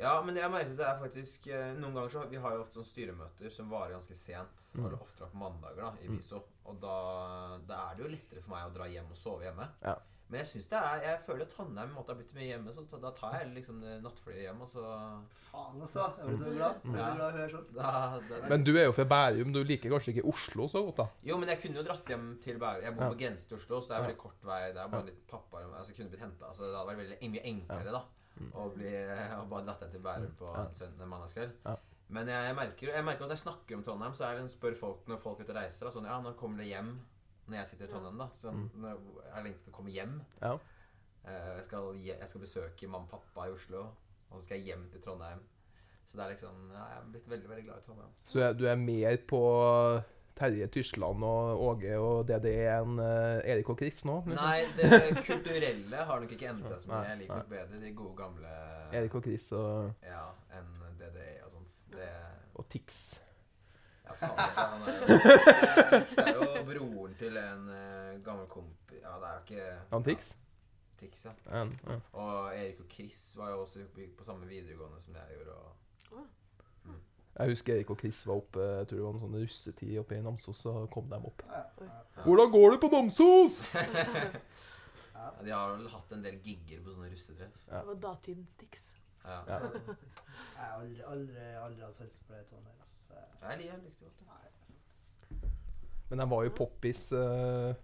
Ja, men jeg merker det er faktisk eh, Noen ganger så Vi har jo ofte sånne styremøter som varer ganske sent. Mm. Og det ofte vært på mandager da, i Mm. Viso. Og da, det er det jo lettere for meg å dra hjem og sove hjemme. Ja. Men jeg synes det er Jeg føler at Trondheim måte har blitt mye hjemme, så da tar jeg liksom nattflyet hjem, og så Faen, altså. Jeg blir så glad. Jeg blir så Ja. glad å høre sånt. da, da, Men du er jo fra Bærum. Du liker kanskje ikke Oslo så godt, da? Jo, men jeg kunne jo dratt hjem til Bærum. Jeg bor Ja. på grensen til Oslo, så det er veldig kort vei. Det er bare litt pappa Altså, jeg kunne blitt henta. Altså, det hadde vært veldig, mye enklere, da. Å bli å bare dratt hjem til Bærum på Ja. en, søndag mandagskveld. Ja. Men jeg, merker, jeg merker at når jeg snakker om Trondheim, så er det en spør folk når folk er ute og reiser. Da, sånn, ja, når kommer det hjem? Når jeg sitter i Trondheim, da. Så, Mm. når, er det til å komme hjem? Ja. Eh, jeg, skal, jeg skal besøke mamma og pappa i Oslo, og så skal jeg hjem til Trondheim. Så det er liksom ja, Jeg er blitt veldig veldig glad i Trondheim. Så er- du er mer på Terje Tyskland og Åge og DDE enn eh, Erik og Chris nå? liksom? Nei, det kulturelle har nok ikke endret seg så mye. Jeg liker nok bedre de gode, gamle Erik og Chris og, Ja, enn DDE og sånt. Det og Tix. Faen. Tix er jo broren til en eh, gammel kompi Ja, det er jo ikke Han Tix? Ja, Tix, ja. Ja, ja. Og Erik og Chris var jo også på, på samme videregående som jeg gjorde. Og, Jeg husker Erik og Chris var oppe jeg tror det var en sånn russetid oppe i Namsos, så kom de opp. Ja, ja. Ja. Hvordan går det på Namsos? ja, de har vel hatt en del gigger på sånne russetreff. Ja. Det var datidens Tix. Ja. Ja. Jeg har aldri, aldri, aldri hatt sans for det to der. Altså. Jeg liker likte godt det. Men den var jo poppis uh,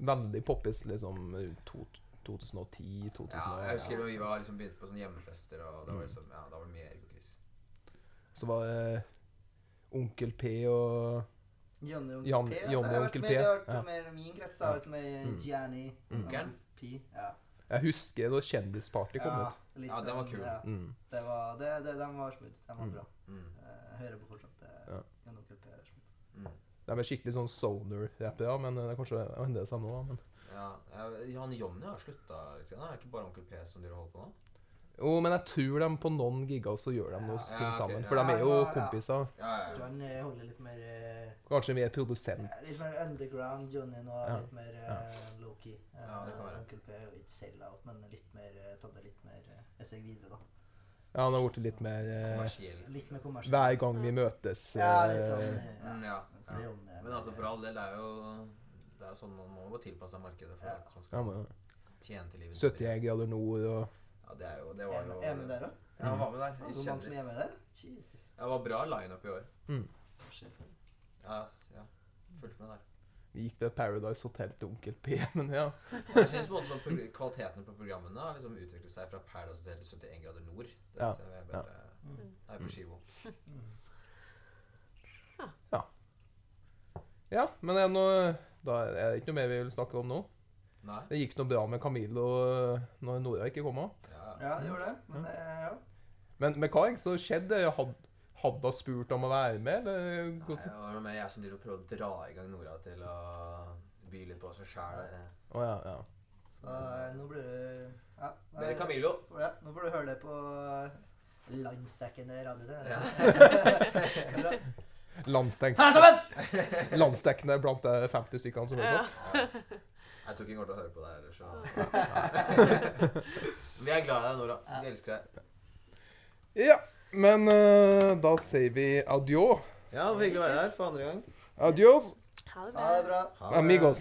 Veldig poppis liksom rundt to- 2010-2011. Ja, jeg husker vi var liksom begynte på sånne hjemmefester, og da var, liksom, ja, da var det mye Erik og Chris. Så var det Onkel P og Johnny og Jan- Onkel P. Johnny Det har vært mer- P, Det har vært ja. mer min krets. har vært med Mm. Gianni. Mm. Onkelen? P. Ja. Jeg husker når Kjendisparty kom ut. Liksom, Ja, den var sånn, kul. Ja, Mm. det var, det, det, den var smooth. Den var Mm. bra. Mm. Eh, Jeg hører på fortsatt. Det, Ja. Jan Onkel P er smooth. Mm. De er skikkelig sånn soner-rappere, men det er kanskje å endre seg nå. da, Men. Ja, jeg, han Jonny har slutta litt. Det Er det ikke bare Onkel P som dere holder på nå? Jo, men jeg tror de på noen gigger så gjør de noe Ja, ting sammen. ja. For de er jo Ja, ja. kompiser. Ja, Jeg tror han eh, holder litt mer eh, Kanskje mer produsent. Litt mer underground. Johnny nå er Ja. litt mer uh, low-key. Ja, det kan være. Onkel P er jo ikke sell-out, men litt mer, tatt det litt mer et steg videre, da. Ja, han har blitt litt mer kommersiell. Litt mer kommersiell. Hver gang vi møtes. Ja, litt sånn. Ja. Mm, Ja. ja. Så ja. Johnny Men altså, for all del, det er jo det er sånn man må tilpasse seg markedet for Ja. at man ja, skal tjene til livet. 71 grader nord og Ja, det er jo Det var jo er med der òg? Ja, han var med der. Hvor I mange som er Kjendis. med der? Jesus. Ja, det var bra lineup i år. Mm. Ja, s- ja. Fulgte med der. Vi gikk til Paradise Hotel til Onkel P, men ja. Jeg synes på en måte sånn Kvaliteten på programmene har liksom utviklet seg fra Paradise Hotel til 71 grader nord. Det Ja, synes jeg er bedre Mm. Nei, på Skivo. Ja, men er det noe, da er det ikke noe mer vi vil snakke om nå. Nei? Det gikk noe bra med Camille og når Nora ikke kom av. Ja. Ja, det gjorde det. Men det, ja. Men, med hva egentlig så skjedde? Hadde hun spurt om å være med, eller Nei, det var noe mer jeg som driver og prøver å dra i gang Nora til å by litt på seg sjæl. Oh, ja, ja. Så eh, nå blir det ja, Mer Camilo. Ja, nå får du høre det på eh, landsdekkende radio. Det, Ja. Landsdekkende blant de 50 stykkene som hører Ja. på. Jeg tror ikke hun kommer til å høre på det her. Så. Vi er glad i deg, Nora. Vi elsker deg. Ja, men uh, da sier vi adjø. Ja, det var hyggelig å være her for andre gang. Adios, Ha det Ha det bra. bra. Ha det. amigos.